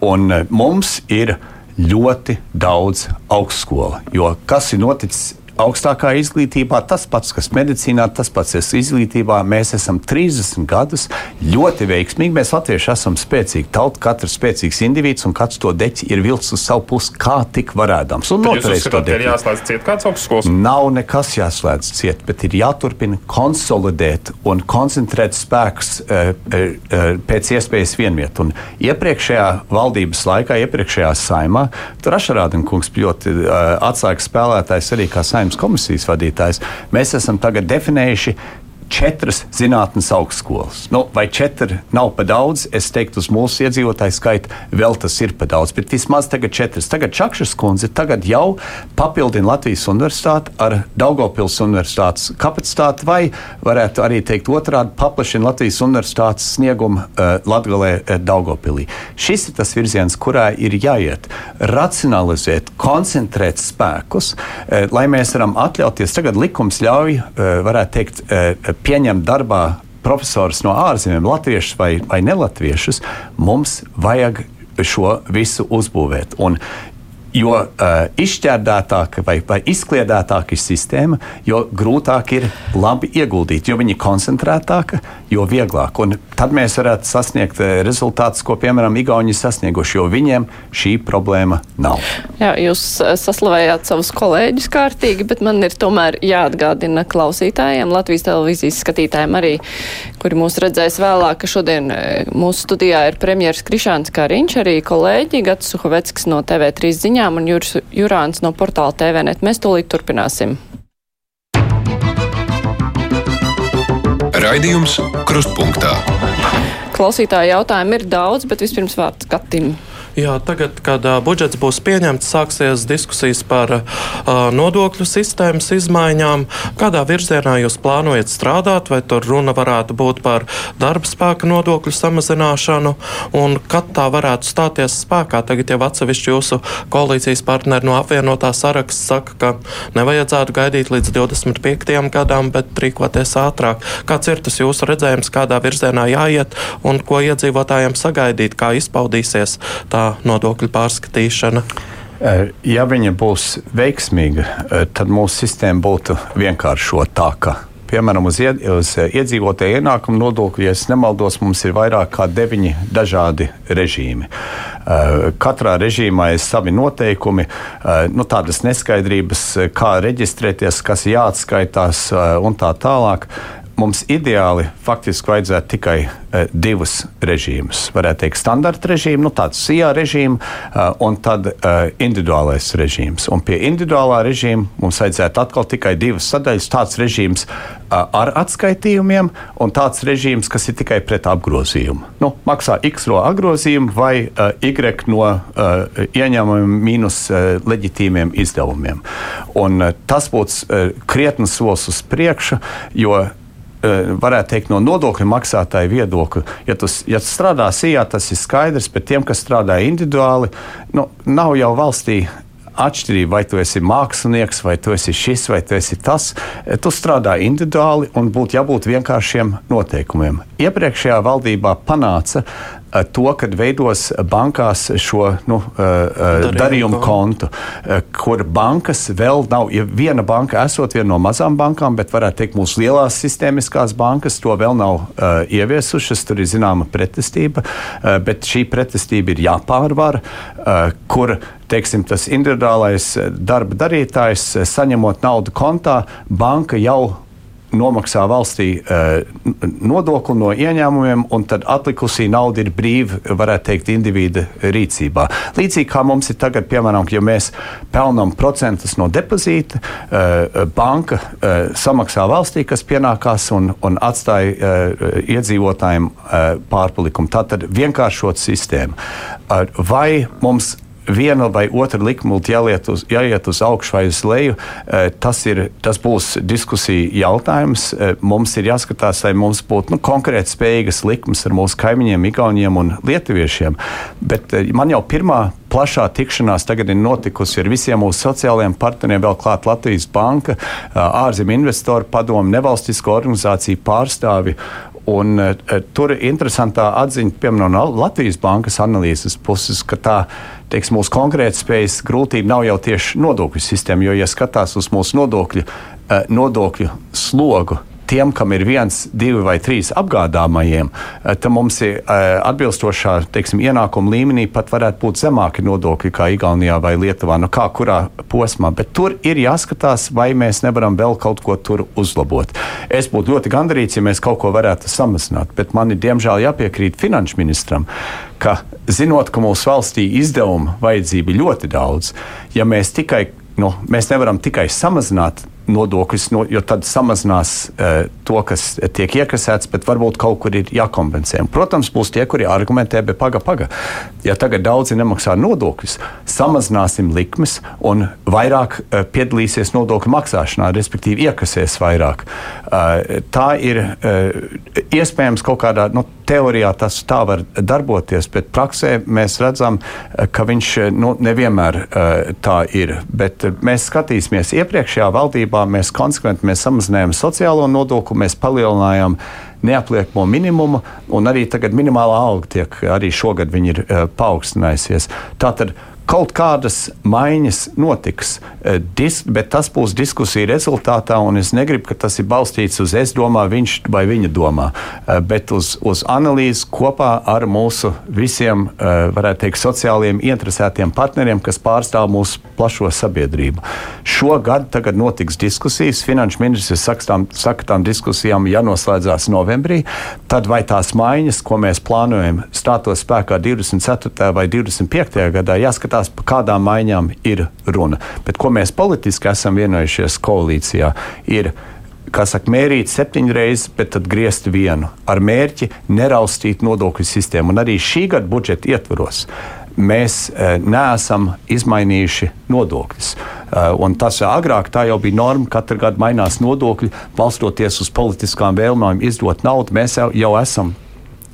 Un uh, mums ir ļoti daudz augstskolu. Jo kas ir noticis augstākā izglītībā, tas pats, kas medicīnā, tas pats, kas izglītībā. Mēs esam 30 gadus ļoti veiksmīgi. Mēs latvieši esam spēcīgi tauta, katrs spēcīgs indivīds un katrs to deķi ir vilcis uz savu pusi, kā tik varēdams. Un noturēs to deķi. Ir jāslēdz ciet kāds augstskolas? Nav nekas jāslēdz ciet, bet ir jāturpina konsolidēt un koncentrēt spēkus uh, uh, pēc iespējas vienviet. Un iepriekšējā valdības laikā, iepriekšējā saimā, Trašarādina kungs ļoti uh, atslēgas spēlētājs arī kā saimnes komisijas vadītājs, mēs esam tagad definējuši četras zinātnes augstskolas. Nu, vai četri nav pa daudz? Es teiktu, uz mūsu iedzīvotāju skaitu vēl tas ir pa daudz, bet vismaz tagad četras. Tagad Čakšas kundze tagad jau papildina Latvijas universitāti ar Daugopils universitātes kapacitāti, vai varētu arī teikt otrādi paplašina Latvijas universitātes sniegumu uh, Latgalē uh, Daugopilī. Šis ir tas virziens, kurā ir jāiet. Racionalizēt, koncentrēt spēkus, uh, lai mēs varam atļauties. Tagad likums ļauj, uh, varētu teikt, uh, pieņemt darbā profesorus no ārzemēm, latviešus vai, vai nelatviešus, mums vajag šo visu uzbūvēt. Un jo uh, izšķērdētāka vai, vai izkliedētāka ir sistēma, jo grūtāk ir labi ieguldīt. Jo viņa ir koncentrētāka, jo vieglāk. Un tad mēs varētu sasniegt uh, rezultātus, ko piemēram Igauni sasnieguši, jo viņiem šī problēma nav. Jā, jūs uh, saslavējāt savus kolēģus kārtīgi, bet man ir tomēr jāatgādina klausītājiem, Latvijas televīzijas skatītājiem arī, kuri mūs redzēs vēlāk, ka šodien uh, mūsu studijā ir premjeras Krišāns Kariņš, arī kolēģi Gats Suhoveckis no TV3 ziņā ziņām un Jurs, Jurāns no portāla TVNet. Mēs tūlīt turpināsim. Raidījums Krustpunktā. Klausītāju jautājumu ir daudz, bet vispirms vārds Katim. Jā, tagad, kad uh, budžets būs pieņemts, sāksies diskusijas par uh, nodokļu sistēmas izmaiņām. Kādā virzienā jūs plānojat strādāt, vai tur runa varētu būt par darba spēka nodokļu samazināšanu, un kad tā varētu stāties spēkā? Tagad jau atsevišķi jūsu koalīcijas partneri no apvienotā saraksta saka, ka nevajadzētu gaidīt līdz 25. gadam, bet rīkoties ātrāk. Kāds ir tas jūsu redzējums, kādā virzienā jāiet un ko iedzīvotājiem sagaidīt, kā izpaudīsies tā nodokļu pārskatīšana? Eh, ja viņa būs veiksmīga, eh, tad mūsu sistēma būtu vienkāršotāka. Piemēram, uz, ied, uz iedzīvotāju ienākumu nodokļu, ja nemaldos, mums ir vairāk kā deviņi dažādi režīmi. Eh, katrā režīmā ir savi noteikumi, nu, tādas neskaidrības, kā reģistrēties, kas jāatskaitās un tā tālāk mums ideāli faktiski vajadzētu tikai uh, divus režīmus. Varētu teikt, standarta režīmu, nu, tāds SIA režīmu uh, un tad uh, individuālais režīms. Un pie individuālā režīma mums vajadzētu atkal tikai divas sadaļas. Tāds režīms uh, ar atskaitījumiem un tāds režīms, kas ir tikai pret apgrozījumu. Nu, maksā X no apgrozījuma vai uh, Y no uh, ieņēmumiem mīnus uh, leģitīmiem izdevumiem. Un, uh, tas būtu uh, krietni solis uz priekšu, jo Eh, varētu teikt, no nodokļu maksātāja viedokļa. Ja tu, ja strādā sijā, tas ir skaidrs, bet tiem, kas strādā individuāli, nu, nav jau valstī atšķirība, vai tu esi mākslinieks, vai tu esi šis, vai tu esi tas. Eh, tu strādā individuāli un būtu jābūt vienkāršiem noteikumiem. Iepriekšējā valdībā panāca to, kad veidos bankās šo nu, uh, darījumu, darījumu kontu, kur bankas vēl nav. Ja viena banka, esot viena no mazām bankām, bet varētu teikt, mūsu lielās sistēmiskās bankas to vēl nav ieviesušas. Tur ir zināma pretestība, bet šī pretestība ir jāpārvar, kur teiksim, tas individuālais darba darītājs, saņemot naudu kontā, banka jau nomaksā valstī uh, nodokli no ieņēmumiem, un tad atlikusī nauda ir brīva, varētu teikt, individa rīcībā. Līdzīgi kā mums ir tagad, piemēram, ja mēs pelnām procentus no depozīta, uh, banka uh, samaksā valstī, kas pienākās un, un atstāja iedzīvotājiem pārpalikumu. Tā tad vienkāršot sistēmu. Vai mums viena vai otra likmulta jāiet uz, jāiet uz augšu vai uz leju, eh, tas, ir, tas būs diskusija jautājums. Eh, mums ir jāskatās, lai mums būtu nu, konkrēti spējīgas likmes ar mūsu kaimiņiem, Igauniem un Lietuviešiem. Bet eh, man jau pirmā plašā tikšanās tagad ir notikusi ar visiem mūsu sociālajiem partneriem, vēl klāt Latvijas banka, ārzemju investoru padomu, nevalstisko organizāciju pārstāvi Un, uh, tur ir interesantā atziņa, piemēram, no Latvijas bankas analīzes puses, ka tā teiks, mūsu konkurētspējas grūtība nav jau tieši nodokļu sistēma, jo, ja skatās uz mūsu nodokļu, uh, nodokļu slogu, tiem, kam ir viens, divi vai trīs apgādājumajiem, eh, tad mums ir eh, atbilstošā teiksim, ienākuma līmenī pat varētu būt zemāki nodokļi kā Igaunijā vai Lietuvā, nu kā kurā posmā. Bet tur ir jāskatās, vai mēs nevaram vēl kaut ko tur uzlabot. Es būtu ļoti gandarīts, ja mēs kaut ko varētu samazināt, bet man ir diemžēl jāpiekrīt finanšu ministram, ka zinot, ka mūsu valstī izdevuma vajadzība ļoti daudz, ja mēs tikai nu, mēs nevaram tikai samazināt nodokļus, no, jo tad samazinās uh, to, kas tiek iekasēts, bet varbūt kaut kur ir jākompensē. Un, protams, būs tie, kuri argumentē, bet paga, paga. Ja tagad daudzi nemaksā nodokļus, samazināsim likmes un vairāk uh, piedalīsies nodokļu maksāšanā, respektīvi iekasēs vairāk. Uh, tā ir iespējams kaut kādā. Nu, Teorijā tas tā var darboties, bet praksē mēs redzam, ka viņš nu, nevienmēr tā ir. Bet mēs skatīsimies iepriekšējā valdībā Savienībā mēs konsekventi mēs samazinājām sociālo nodokli, mēs palielinājām neapliekamo minimumu, un arī tagad minimālā alga tiek arī šogad ir uh, paaugstinājusies. Tātad kaut kādas maiņas notiks, eh, dis, bet tas būs diskusija rezultātā, un es negribu, ka tas ir balstīts uz es domāju, viņš vai viņa domā, eh, bet uz, uz analīzi kopā ar mūsu visiem, eh, varētu teikt, sociālajiem interesētiem partneriem, kas pārstāv mūsu plašo sabiedrību. Šogad tagad notiks diskusijas, finanšu ministrs saka tām, saka tām diskusijām jānoslēdzās novembrī, tad vai tās maiņas, ko mēs plānojam, stātos spēkā 24. vai 25. gadā, jāskatās jāskatās, par kādām maiņām ir runa. Bet ko mēs politiski esam vienojušies koalīcijā, ir kā saka, mērīt septiņas reizes, bet tad griezt vienu ar mērķi neraustīt nodokļu sistēmu. Un arī šī gada budžeta ietvaros mēs e, neesam izmainījuši nodokļus. E, tas agrāk tā jau bija norma, katru gadu mainās nodokļi, balstoties uz politiskām vēlmēm izdot naudu. Mēs jau, jau esam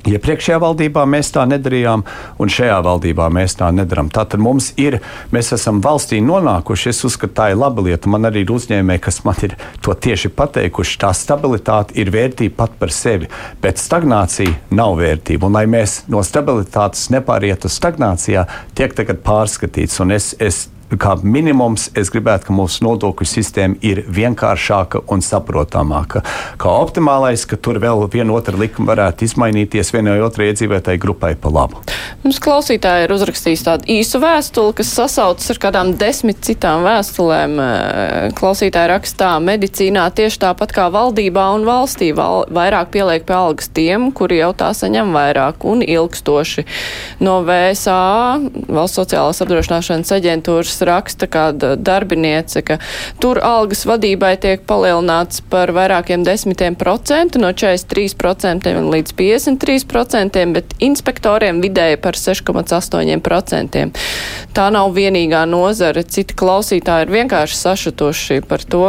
Iepriekšējā valdībā mēs tā nedarījām, un šajā valdībā mēs tā nedarām. Tātad mums ir, mēs esam valstī nonākuši. Es uzskatu, tā ir laba lieta. Man arī ir uzņēmēji, kas man ir to tieši pateikuši. Tā stabilitāte ir vērtība pat par sevi, bet stagnācija nav vērtība. Un, lai mēs no stabilitātes nepārietu stagnācijā, tiek tagad pārskatīts. Un es, es kā minimums es gribētu, ka mūsu nodokļu sistēma ir vienkāršāka un saprotamāka. Kā optimālais, ka tur vēl viena otra likuma varētu izmainīties vienai otrai iedzīvotāji grupai pa labu. Mums klausītāji ir uzrakstījis tādu īsu vēstuli, kas sasaucas ar kādām desmit citām vēstulēm. Klausītāji rakstā, medicīnā tieši tāpat kā valdībā un valstī val, vairāk pieliek pie algas tiem, kuri jau tā saņem vairāk un ilgstoši. No VSA, Valsts sociālās apdrošināšanas aģentūras raksta kāda darbiniece, ka tur algas vadībai tiek palielināts par vairākiem desmitiem procentu, no 43% līdz 53%, bet inspektoriem vidēji par 6,8%. Tā nav vienīgā nozara. Citi klausītāji ir vienkārši sašutuši par to,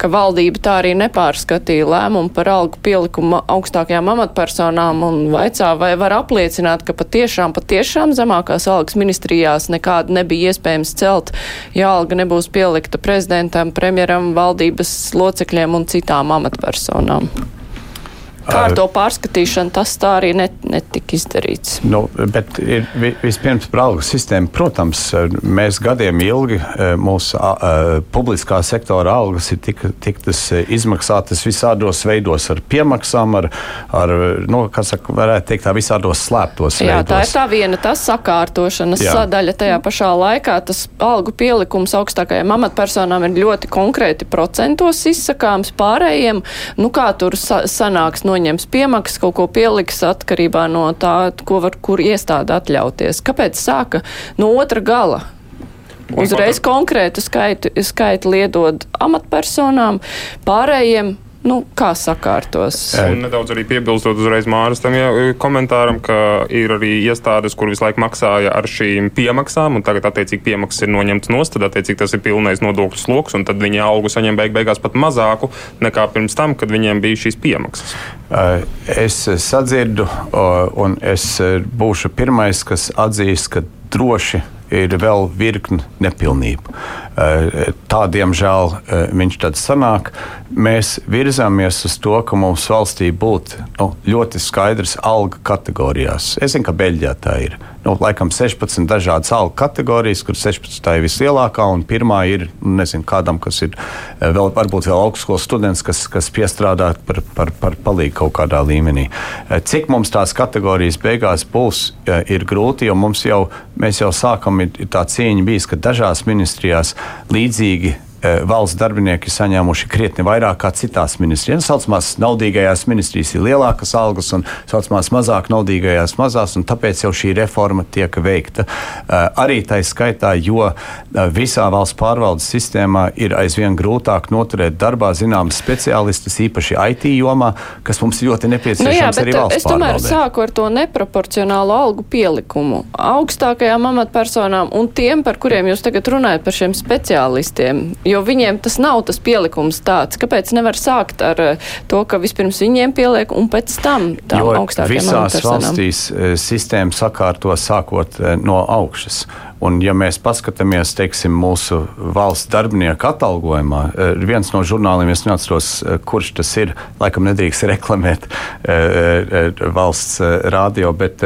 ka valdība tā arī nepārskatīja lēmumu par algu pielikumu augstākajām amatpersonām un vaicā, vai var apliecināt, ka patiešām, patiešām zemākās algas ministrijās nekāda nebija iespējams celt, ja alga nebūs pielikta prezidentam, premjeram, valdības locekļiem un citām amatpersonām. Kā ar to pārskatīšanu tas tā arī net, netika izdarīts? Nu, bet ir vispirms par algu sistēmu. Protams, mēs gadiem ilgi mūsu uh, publiskā sektora algas ir tik, tiktas izmaksātas visādos veidos ar piemaksām, ar, ar nu, kā saka, varētu teikt, tā visādos slēptos Jā, veidos. tā ir tā viena tas sakārtošanas Jā. sadaļa. Tajā pašā laikā tas algu pielikums augstākajām amatpersonām ir ļoti konkrēti procentos izsakāms pārējiem. Nu, kā tur sa sanāks no noņems piemaksas, kaut ko pieliks atkarībā no tā, ko var kur iestāde atļauties. Kāpēc sāka no otra gala? Uzreiz konkrētu skaitu, skaitu liedod amatpersonām, pārējiem Nu, kā sakārtos? Un nedaudz arī piebilstot uzreiz Māras tam ja, komentāram, ka ir arī iestādes, kur visu laiku maksāja ar šīm piemaksām, un tagad attiecīgi piemaksas ir noņemtas nost, tad attiecīgi tas ir pilnais nodokļu sloks, un tad viņi algu saņem beig beigās pat mazāku nekā pirms tam, kad viņiem bija šīs piemaksas. Es sadzirdu, un es būšu pirmais, kas atzīst, ka droši ir vēl virkni nepilnību. Eh, tā, diemžēl, eh, viņš tad sanāk. Mēs virzāmies uz to, ka mums valstī būtu nu, ļoti skaidrs alga kategorijās. Es zinu, ka Beļģijā tā ir nu, laikam 16 dažādas algu kategorijas, kur 16 ir vislielākā un pirmā ir nu, nezinu, kādam, kas ir eh, vēl, varbūt vēl augstskolas students, kas, kas piestrādā par, par, par palīgu kaut kādā līmenī. Eh, cik mums tās kategorijas beigās būs, eh, ir grūti, jo mums jau, mēs jau sākam, ir tā cīņa bijis, ka dažās ministrijās līdzīgi valsts darbinieki saņēmuši krietni vairāk kā citās ministrijās. Saucamās naudīgajās ministrijās ir lielākas algas un saucamās mazāk naudīgajās mazās, un tāpēc jau šī reforma tiek veikta. Eh, arī tā skaitā, jo eh, visā valsts pārvaldes sistēmā ir aizvien grūtāk noturēt darbā zināmas speciālistus, īpaši IT jomā, kas mums ļoti nepieciešams nu jā, arī valsts es tomēr pārvaldē. sāku ar to neproporcionālu algu pielikumu augstākajām amatpersonām un tiem, par kuriem jūs tagad runājat, par šiem speciālistiem jo viņiem tas nav tas pielikums tāds. Kāpēc nevar sākt ar eh, to, ka vispirms viņiem pieliek un pēc tam tām augstākajām visās valstīs eh, sistēma sakārto sākot eh, no augšas. Un, ja mēs paskatāmies teiksim, mūsu valsts darbinieku atalgojumā, viens no žurnāliem, es neatceros, kurš tas ir, laikam nedrīkst reklamēt valsts rādio, bet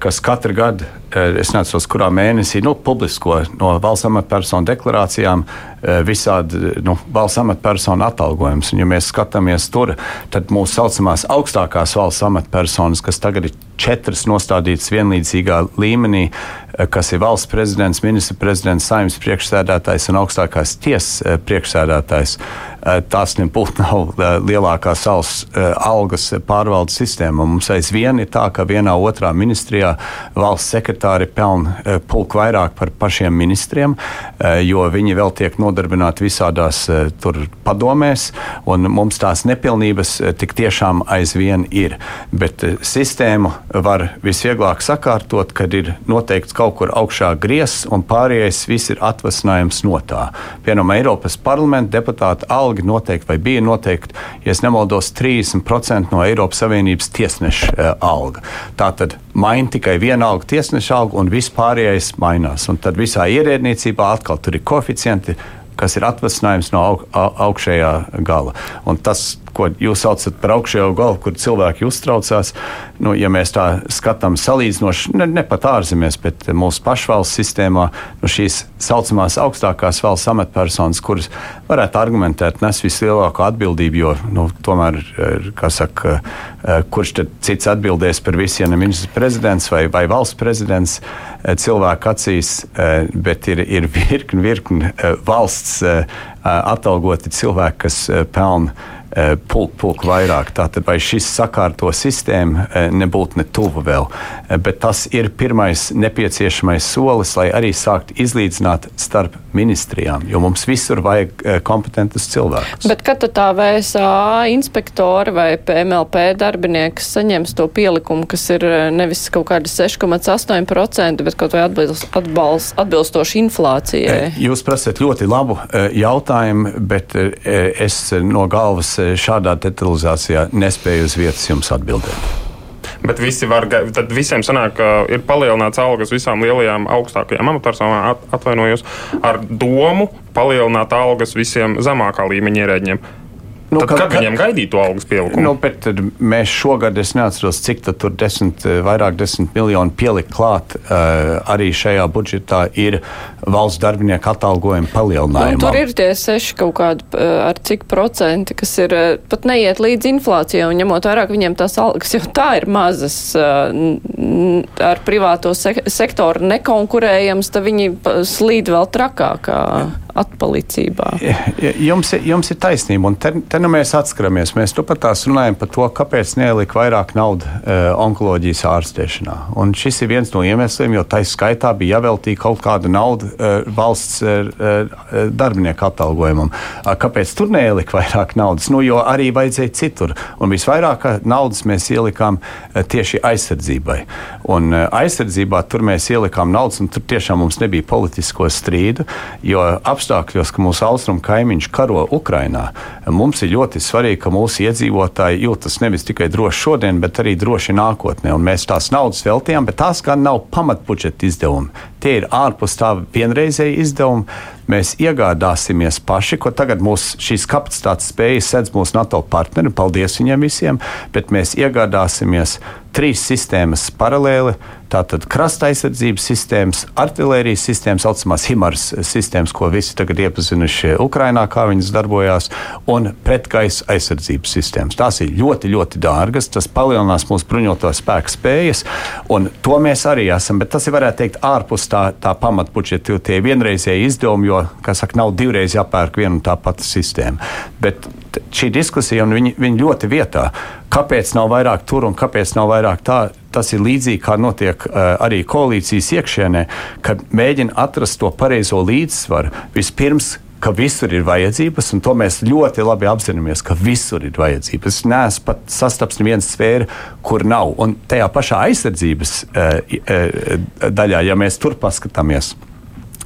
kas katru gadu, es neatceros, kurā mēnesī, nu, publisko no valsts amatpersonu deklarācijām Eh, visādi nu, valsts amatpersonu atalgojums. Un, ja mēs skatāmies tur, tad mūsu saucamās augstākās valsts amatpersonas, kas tagad ir četras nostādītas vienlīdzīgā līmenī, eh, kas ir valsts prezidents, ministra prezidents, saimnes priekšsēdētājs un augstākās tiesas eh, priekšsēdētājs, tās nebūtu nav lielākās valsts algas pārvaldes sistēma. Mums aizvien ir tā, ka vienā otrā ministrijā valsts sekretāri pelna pulk vairāk par pašiem ministriem, jo viņi vēl tiek nodarbināti visādās eh, padomēs, un mums tās nepilnības eh, tik tiešām aizvien ir. Bet eh, sistēmu var visvieglāk sakārtot, kad ir noteikts kaut kur augšā griezs, un pārējais viss ir atvasinājums no tā. Piemēram, Eiropas parlamenta deputāta alga noteikti vai bija noteikti, ja nemaldos, 30% no Eiropas Savienības tiesneša alga. Tā tad maina tikai viena alga, tiesneša alga, un viss pārējais mainās. Un tad visā ierēdniecībā atkal tur ir koeficienti kas ir atvasinājums no aug, augšējā gala. Un tas ko jūs saucat par augšējo galvu, kur cilvēki uztraucās. Nu, ja mēs tā skatām salīdzinoši, ne, ne pat ārzemēs, bet mūsu pašvalsts sistēmā, nu, šīs saucamās augstākās valsts amatpersonas, kuras varētu argumentēt, nes vislielāko atbildību, jo nu, tomēr, kā saka, kurš tad cits atbildēs par visiem, ja ministrs prezidents vai, vai valsts prezidents cilvēku acīs, bet ir, ir virkni, virkni valsts atalgoti cilvēki, kas pelna Eh, pulku pulk vairāk. Tātad vai šis sakārto sistēma eh, nebūtu ne tuvu vēl, eh, bet tas ir pirmais nepieciešamais solis, lai arī sākt izlīdzināt starp ministrijām, jo mums visur vajag kompetentus cilvēkus. Bet kad tā VSA inspektori vai PMLP darbinieks saņems to pielikumu, kas ir nevis kaut kādi 6,8%, bet kaut vai atbilst, atbalst, atbilstoši inflācijai? Jūs prasat ļoti labu jautājumu, bet es no galvas šādā detalizācijā nespēju uz vietas jums atbildēt. Bet visi var, tad visiem sanāk, ka ir palielināts algas visām lielajām, augstākajām amatpersonām, atvainojos, ar domu palielināt algas visiem zemākā līmeņa ierēģiem. Nu, tad, kad, kad viņiem gaidīja to algas pieaugumu? Nu, bet mēs šogad, es neatceros, cik tur desmit, vairāk desmit miljoni pielikt klāt. Uh, arī šajā budžetā ir valsts darbinieku atalgojuma palielinājums. Nu, tur ir tie seši kaut kādi ar cik procenti, kas ir pat neiet līdz inflācijai, un ņemot vairāk viņiem tās algas jau tā ir mazas uh, ar privāto se sektoru nekonkurējams, tad viņi slīd vēl trakākā atpalicībā. Jums, jums ir taisnība, un te, te nu mēs atskaramies. Mēs nu pat tās runājam par to, kāpēc neielika vairāk naudas uh, onkoloģijas ārstēšanā. Un šis ir viens no iemesliem, jo taisa skaitā bija jāveltī kaut kāda nauda uh, valsts uh, darbinieku atalgojumam. Uh, kāpēc tur neielika vairāk naudas? Nu, jo arī vajadzēja citur. Un visvairāk naudas mēs ielikām uh, tieši aizsardzībai. Un uh, aizsardzībā tur mēs ielikām naudas, un tur tiešām mums nebija politisko strīdu, jo apstākļos, ka mūsu austrumu kaimiņš karo Ukrainā, mums ir ļoti svarīgi, ka mūsu iedzīvotāji jūtas nevis tikai droši šodien, bet arī droši nākotnē. Un mēs tās naudas veltījām, bet tās gan nav pamatbudžeta izdevumi. Tie ir ārpus tā vienreizēji izdevumi. Mēs iegādāsimies paši, ko tagad mūsu šīs kapacitātes spējas sedz mūsu NATO partneri. Paldies viņiem visiem, bet mēs iegādāsimies trīs sistēmas paralēli. Tātad krasta aizsardzības sistēmas, artērijas sistēmas, saucamās HIMARS sistēmas, ko visi tagad iepazinuši Ukrajinā, kā viņas darbojās, un pretgaisa aizsardzības sistēmas. Tās ir ļoti, ļoti dārgas, tas palielinās mūsu bruņoto spēku spējas, un to mēs arī esam. Bet tas ir, varētu teikt, ārpus tā, tā pamatbudžeta, jo tie vienreizēji izdevumi, jo, kā saka, nav divreiz jāpērk viena un tā pati sistēma. Bet šī diskusija, un viņi, viņi ļoti vietā, kāpēc nav vairāk tur un kāpēc nav vairāk tā, tas ir līdzīgi kā notiek uh, arī koalīcijas iekšienē, kad mēģina atrast to pareizo līdzsvaru. Vispirms, visur ir vajadzības, un to mēs ļoti labi apzināmies, ka visur ir vajadzības. Es neesmu pat sastaps nevienu sfēru, kur nav. Un tajā pašā aizsardzības uh, uh, daļā, ja mēs tur paskatāmies,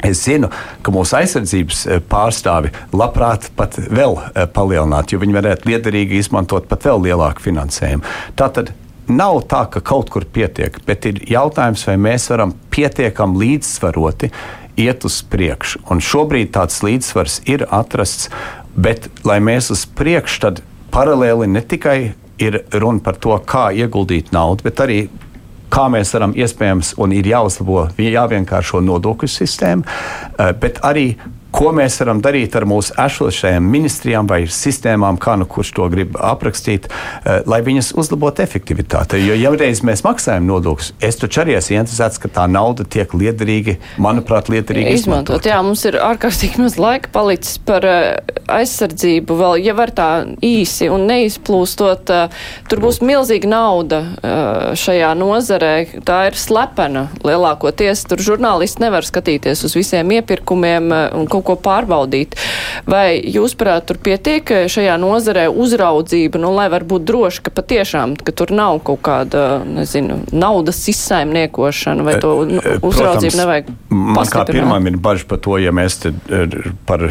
Es zinu, ka mūsu aizsardzības eh, pārstāvi labprāt pat vēl eh, palielinātu, jo viņi varētu liederīgi izmantot pat vēl lielāku finansējumu. Tātad nav tā, ka kaut kur pietiek, bet ir jautājums, vai mēs varam pietiekami līdzsvaroti iet uz priekšu. Un šobrīd tāds līdzsvars ir atrasts, bet lai mēs uz priekšu, tad paralēli ne tikai ir runa par to, kā ieguldīt naudu, bet arī kā mēs varam iespējams un ir jāuzlabo, jāvienkāršo nodokļu sistēmu, eh, bet arī Ko mēs varam darīt ar mūsu esošajām ministrijām vai sistēmām, kā nu kurš to grib aprakstīt, eh, lai viņas uzlabotu efektivitāti? Jo, ja reiz mēs maksājam nodokļus, es taču arī esmu interesēts, ka tā nauda tiek liederīgi, manuprāt, liederīgi izmantot. izmantot. Jā, mums ir ārkārtīgi maz laika palicis par eh, aizsardzību. Vēl, ja var tā īsi un neizplūstot, eh, tur būs milzīga nauda šajā nozarē. Tā ir slepena lielākoties. Tur žurnālisti nevar skatīties uz visiem iepirkumiem un kaut ko pārbaudīt. Vai jūs, prāt, tur pietiek šajā nozarē uzraudzība, nu, lai var būt droši, ka patiešām, ka tur nav kaut kāda, nezinu, naudas izsaimniekošana, vai to nu, uzraudzību Protams, nevajag Man kā pirmām ir bažas par to, ja mēs par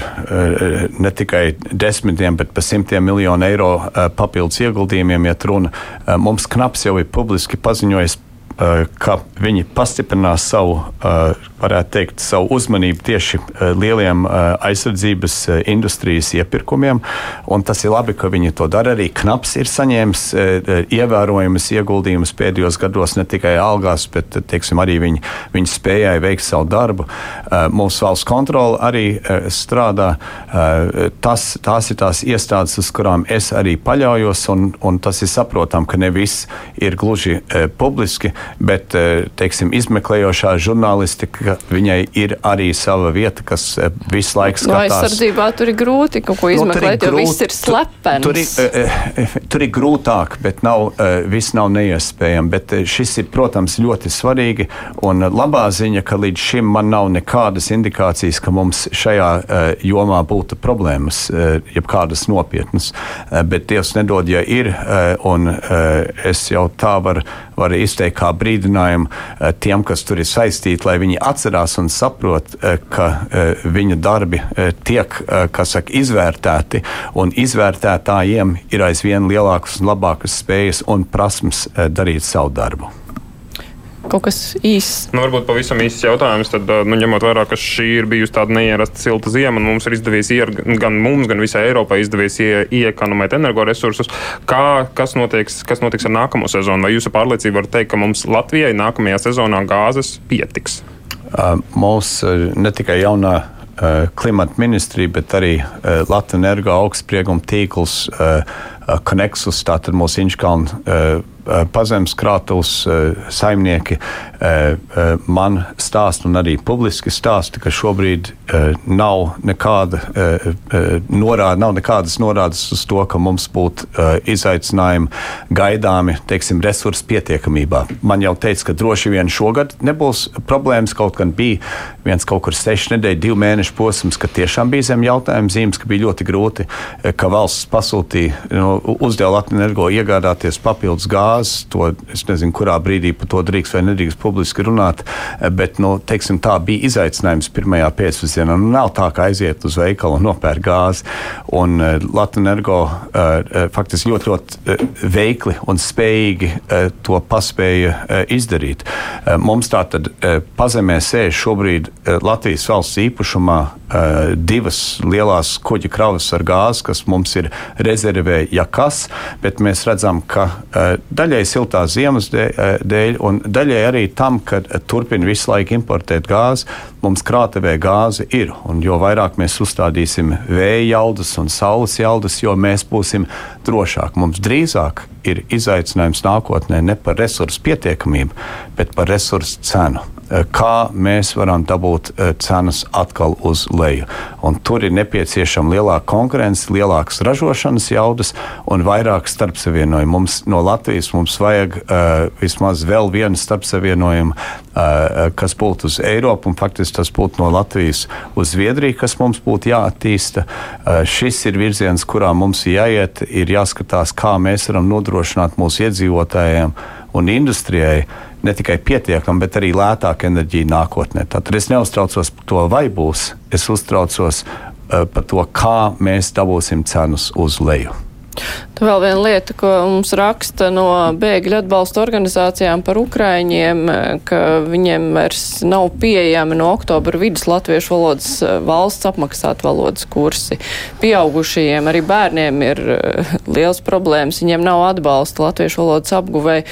ne tikai desmitiem, bet par simtiem miljonu eiro papildus ieguldījumiem iet runa. Mums knaps jau ir publiski paziņojis ka viņi pastiprinās savu varētu teikt, savu uzmanību tieši eh, lieliem eh, aizsardzības eh, industrijas iepirkumiem. Tas ir labi, ka viņi to dara. Arī Knaps ir saņēmis ievērojamas ieguldījumus pēdējos gados ne tikai algās, bet teiksim, arī viņi, viņi spējai veikt savu darbu. Mūsu valsts kontrole arī strādā. Tas, tās ir tās iestādes, uz kurām es arī paļaujos, un, un tas ir saprotami, ka ne viss ir gluži publiski, bet teiksim, izmeklējošā žurnālistika ka viņai ir arī sava vieta, kas eh, visu laiku nu, skatās. No aizsardzībā tur ir grūti kaut ko izmeklēt, nu, jo viss ir slepens. Tur, tur, ir, eh, eh, tur ir grūtāk, bet nav, viss nav neiespējami. Bet šis ir, protams, ļoti svarīgi. Un labā ziņa, ka līdz šim man nav nekādas indikācijas, ka mums šajā jomā būtu problēmas, jeb kādas nopietnas. Bet Dievs nedod, ja ir, un es jau tā varu var izteikt kā brīdinājumu tiem, kas tur ir saistīti, lai viņi atcerās un saprot, eh, ka eh, viņa darbi eh, tiek saka, izvērtēti, un izvērtētājiem ir aizvien lielākas un labākas spējas un prasmes darīt savu darbu. Kaut kas īsts. Nu, varbūt pavisam īsts jautājums. Tad, nu, ņemot vērā, ka šī ir bijusi tāda neierasta silta ziema, un mums ir izdevies, ier, gan mums, gan visai Eiropai izdevies ie, iekonomēt energoresursus, kā, kas, notiks, kas notiks ar nākamo sezonu? Vai jūsu pārliecība var teikt, ka mums Latvijai nākamajā sezonā gāzes pietiks? Mums ne tikai jaunā klimata ministrija, bet arī Latvijas energo augstsprieguma tīkls, Connexus, tātad mūsu Inčkalna Eh, pazemes krātuves eh, saimnieki eh, man stāsta un arī publiski stāsta, ka šobrīd nav nekāda norāda, nav nekādas norādes uz to, ka mums būtu izaicinājumi gaidāmi, teiksim, resursu pietiekamībā. Man jau teica, ka droši vien šogad nebūs problēmas, kaut gan bija viens kaut kur sešu nedēļu, divu mēnešu posms, ka tiešām bija zem jautājuma zīmes, ka bija ļoti grūti, ka valsts pasūtīja, nu, uzdeva Latviju energo iegādāties papildus gāzi gāzes. To es nezinu, kurā brīdī par to drīkst vai nedrīkst publiski runāt, bet nu, teiksim, tā bija izaicinājums pirmajā pēcpusdienā. Nu, nav tā, ka aiziet uz veikalu un nopērk gāzi. Un uh, Latvijas energo uh, faktiski ļoti, ļoti veikli un spējīgi to paspēja izdarīt. Mums tā tad pazemē sēž šobrīd Latvijas valsts īpašumā divas lielās kuģa kravas ar gāzi, kas mums ir rezervē, ja kas, bet mēs redzam, ka uh, daļai siltās ziemas dēļ, un daļai arī tam, ka turpina visu laiku importēt gāzi. Mums krātevē gāze ir, un jo vairāk mēs uzstādīsim vēja jaudas un saules jaudas, jo mēs būsim drošāki. Mums drīzāk ir izaicinājums nākotnē ne par resursu pietiekamību, bet par resursu cenu. Eh, kā mēs varam dabūt eh, cenas atkal uz leju. Un tur ir nepieciešama lielāka konkurence, lielākas ražošanas jaudas un vairāk starpsavienojumu. Mums no Latvijas mums vajag uh, vismaz vēl vienu starpsavienojumu, uh, kas būtu uz Eiropu, un faktiski tas būtu no Latvijas uz Zviedriju, kas mums būtu jāattīsta. Uh, šis ir virziens, kurā mums jāiet, ir jāskatās, kā mēs varam nodrošināt mūsu iedzīvotājiem un industrijai ne tikai pietiekama, bet arī lētāka enerģija nākotnē. Tātad es neuztraucos par to, vai būs, es uztraucos uh, par to, kā mēs dabūsim cenus uz leju. Tā vēl viena lieta, ko mums raksta no bēgļu atbalsta organizācijām par ukraiņiem, ka viņiem vairs nav pieejami no oktobra vidus latviešu valodas eh, valsts apmaksāt valodas kursi. Pieaugušajiem arī bērniem ir eh, liels problēmas, viņiem nav atbalsta latviešu valodas apguvēja.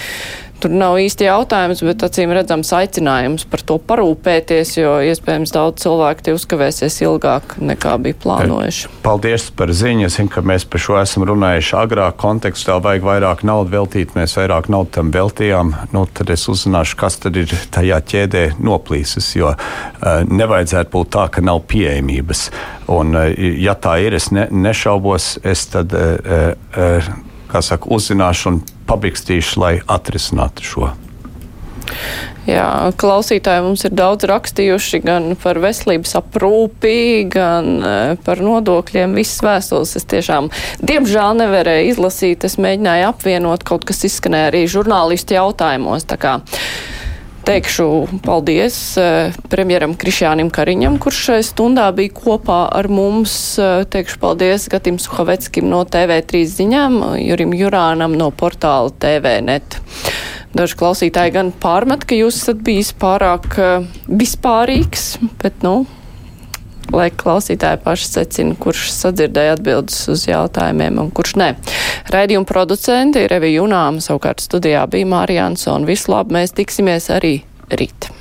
Tur nav īsti jautājums, bet acīm redzams aicinājums par to parūpēties, jo iespējams daudz cilvēku tie uzkavēsies ilgāk nekā bija plānojuši. Paldies par ziņu. Es zinu, ka mēs par šo esam runājuši agrāk. Kontekstā vajag vairāk naudas veltīt, mēs vairāk naudas tam veltījām. Nu, tad es uzzināšu, kas tad ir tajā ķēdē noplīsis, jo uh, nevajadzētu būt tā, ka nav pieejamības. Un, uh, ja tā ir, es ne, nešaubos, es tad. Uh, uh, saka, uzzināšu un pabikstīšu, lai atrisinātu šo. Jā, klausītāji mums ir daudz rakstījuši gan par veselības aprūpi, gan e, par nodokļiem. Visas vēstules es tiešām, diemžēl, nevarēju izlasīt. Es mēģināju apvienot, kaut kas izskanēja arī žurnālistu jautājumos. Teikšu paldies eh, premjeram Krišjānim Kariņam, kurš šai stundā bija kopā ar mums. Eh, teikšu paldies Gatim Suhaveckim no TV3 ziņām, Jurim Jurānam no portāla TVNet. Daži klausītāji gan pārmet, ka jūs esat bijis pārāk eh, vispārīgs, bet, nu, lai klausītāji paši secina, kurš sadzirdēja atbildes uz jautājumiem un kurš nē. Raidījuma producenti ir Evi Junāma, savukārt studijā bija Mārija Ansona. Visu labu, mēs tiksimies arī rīt.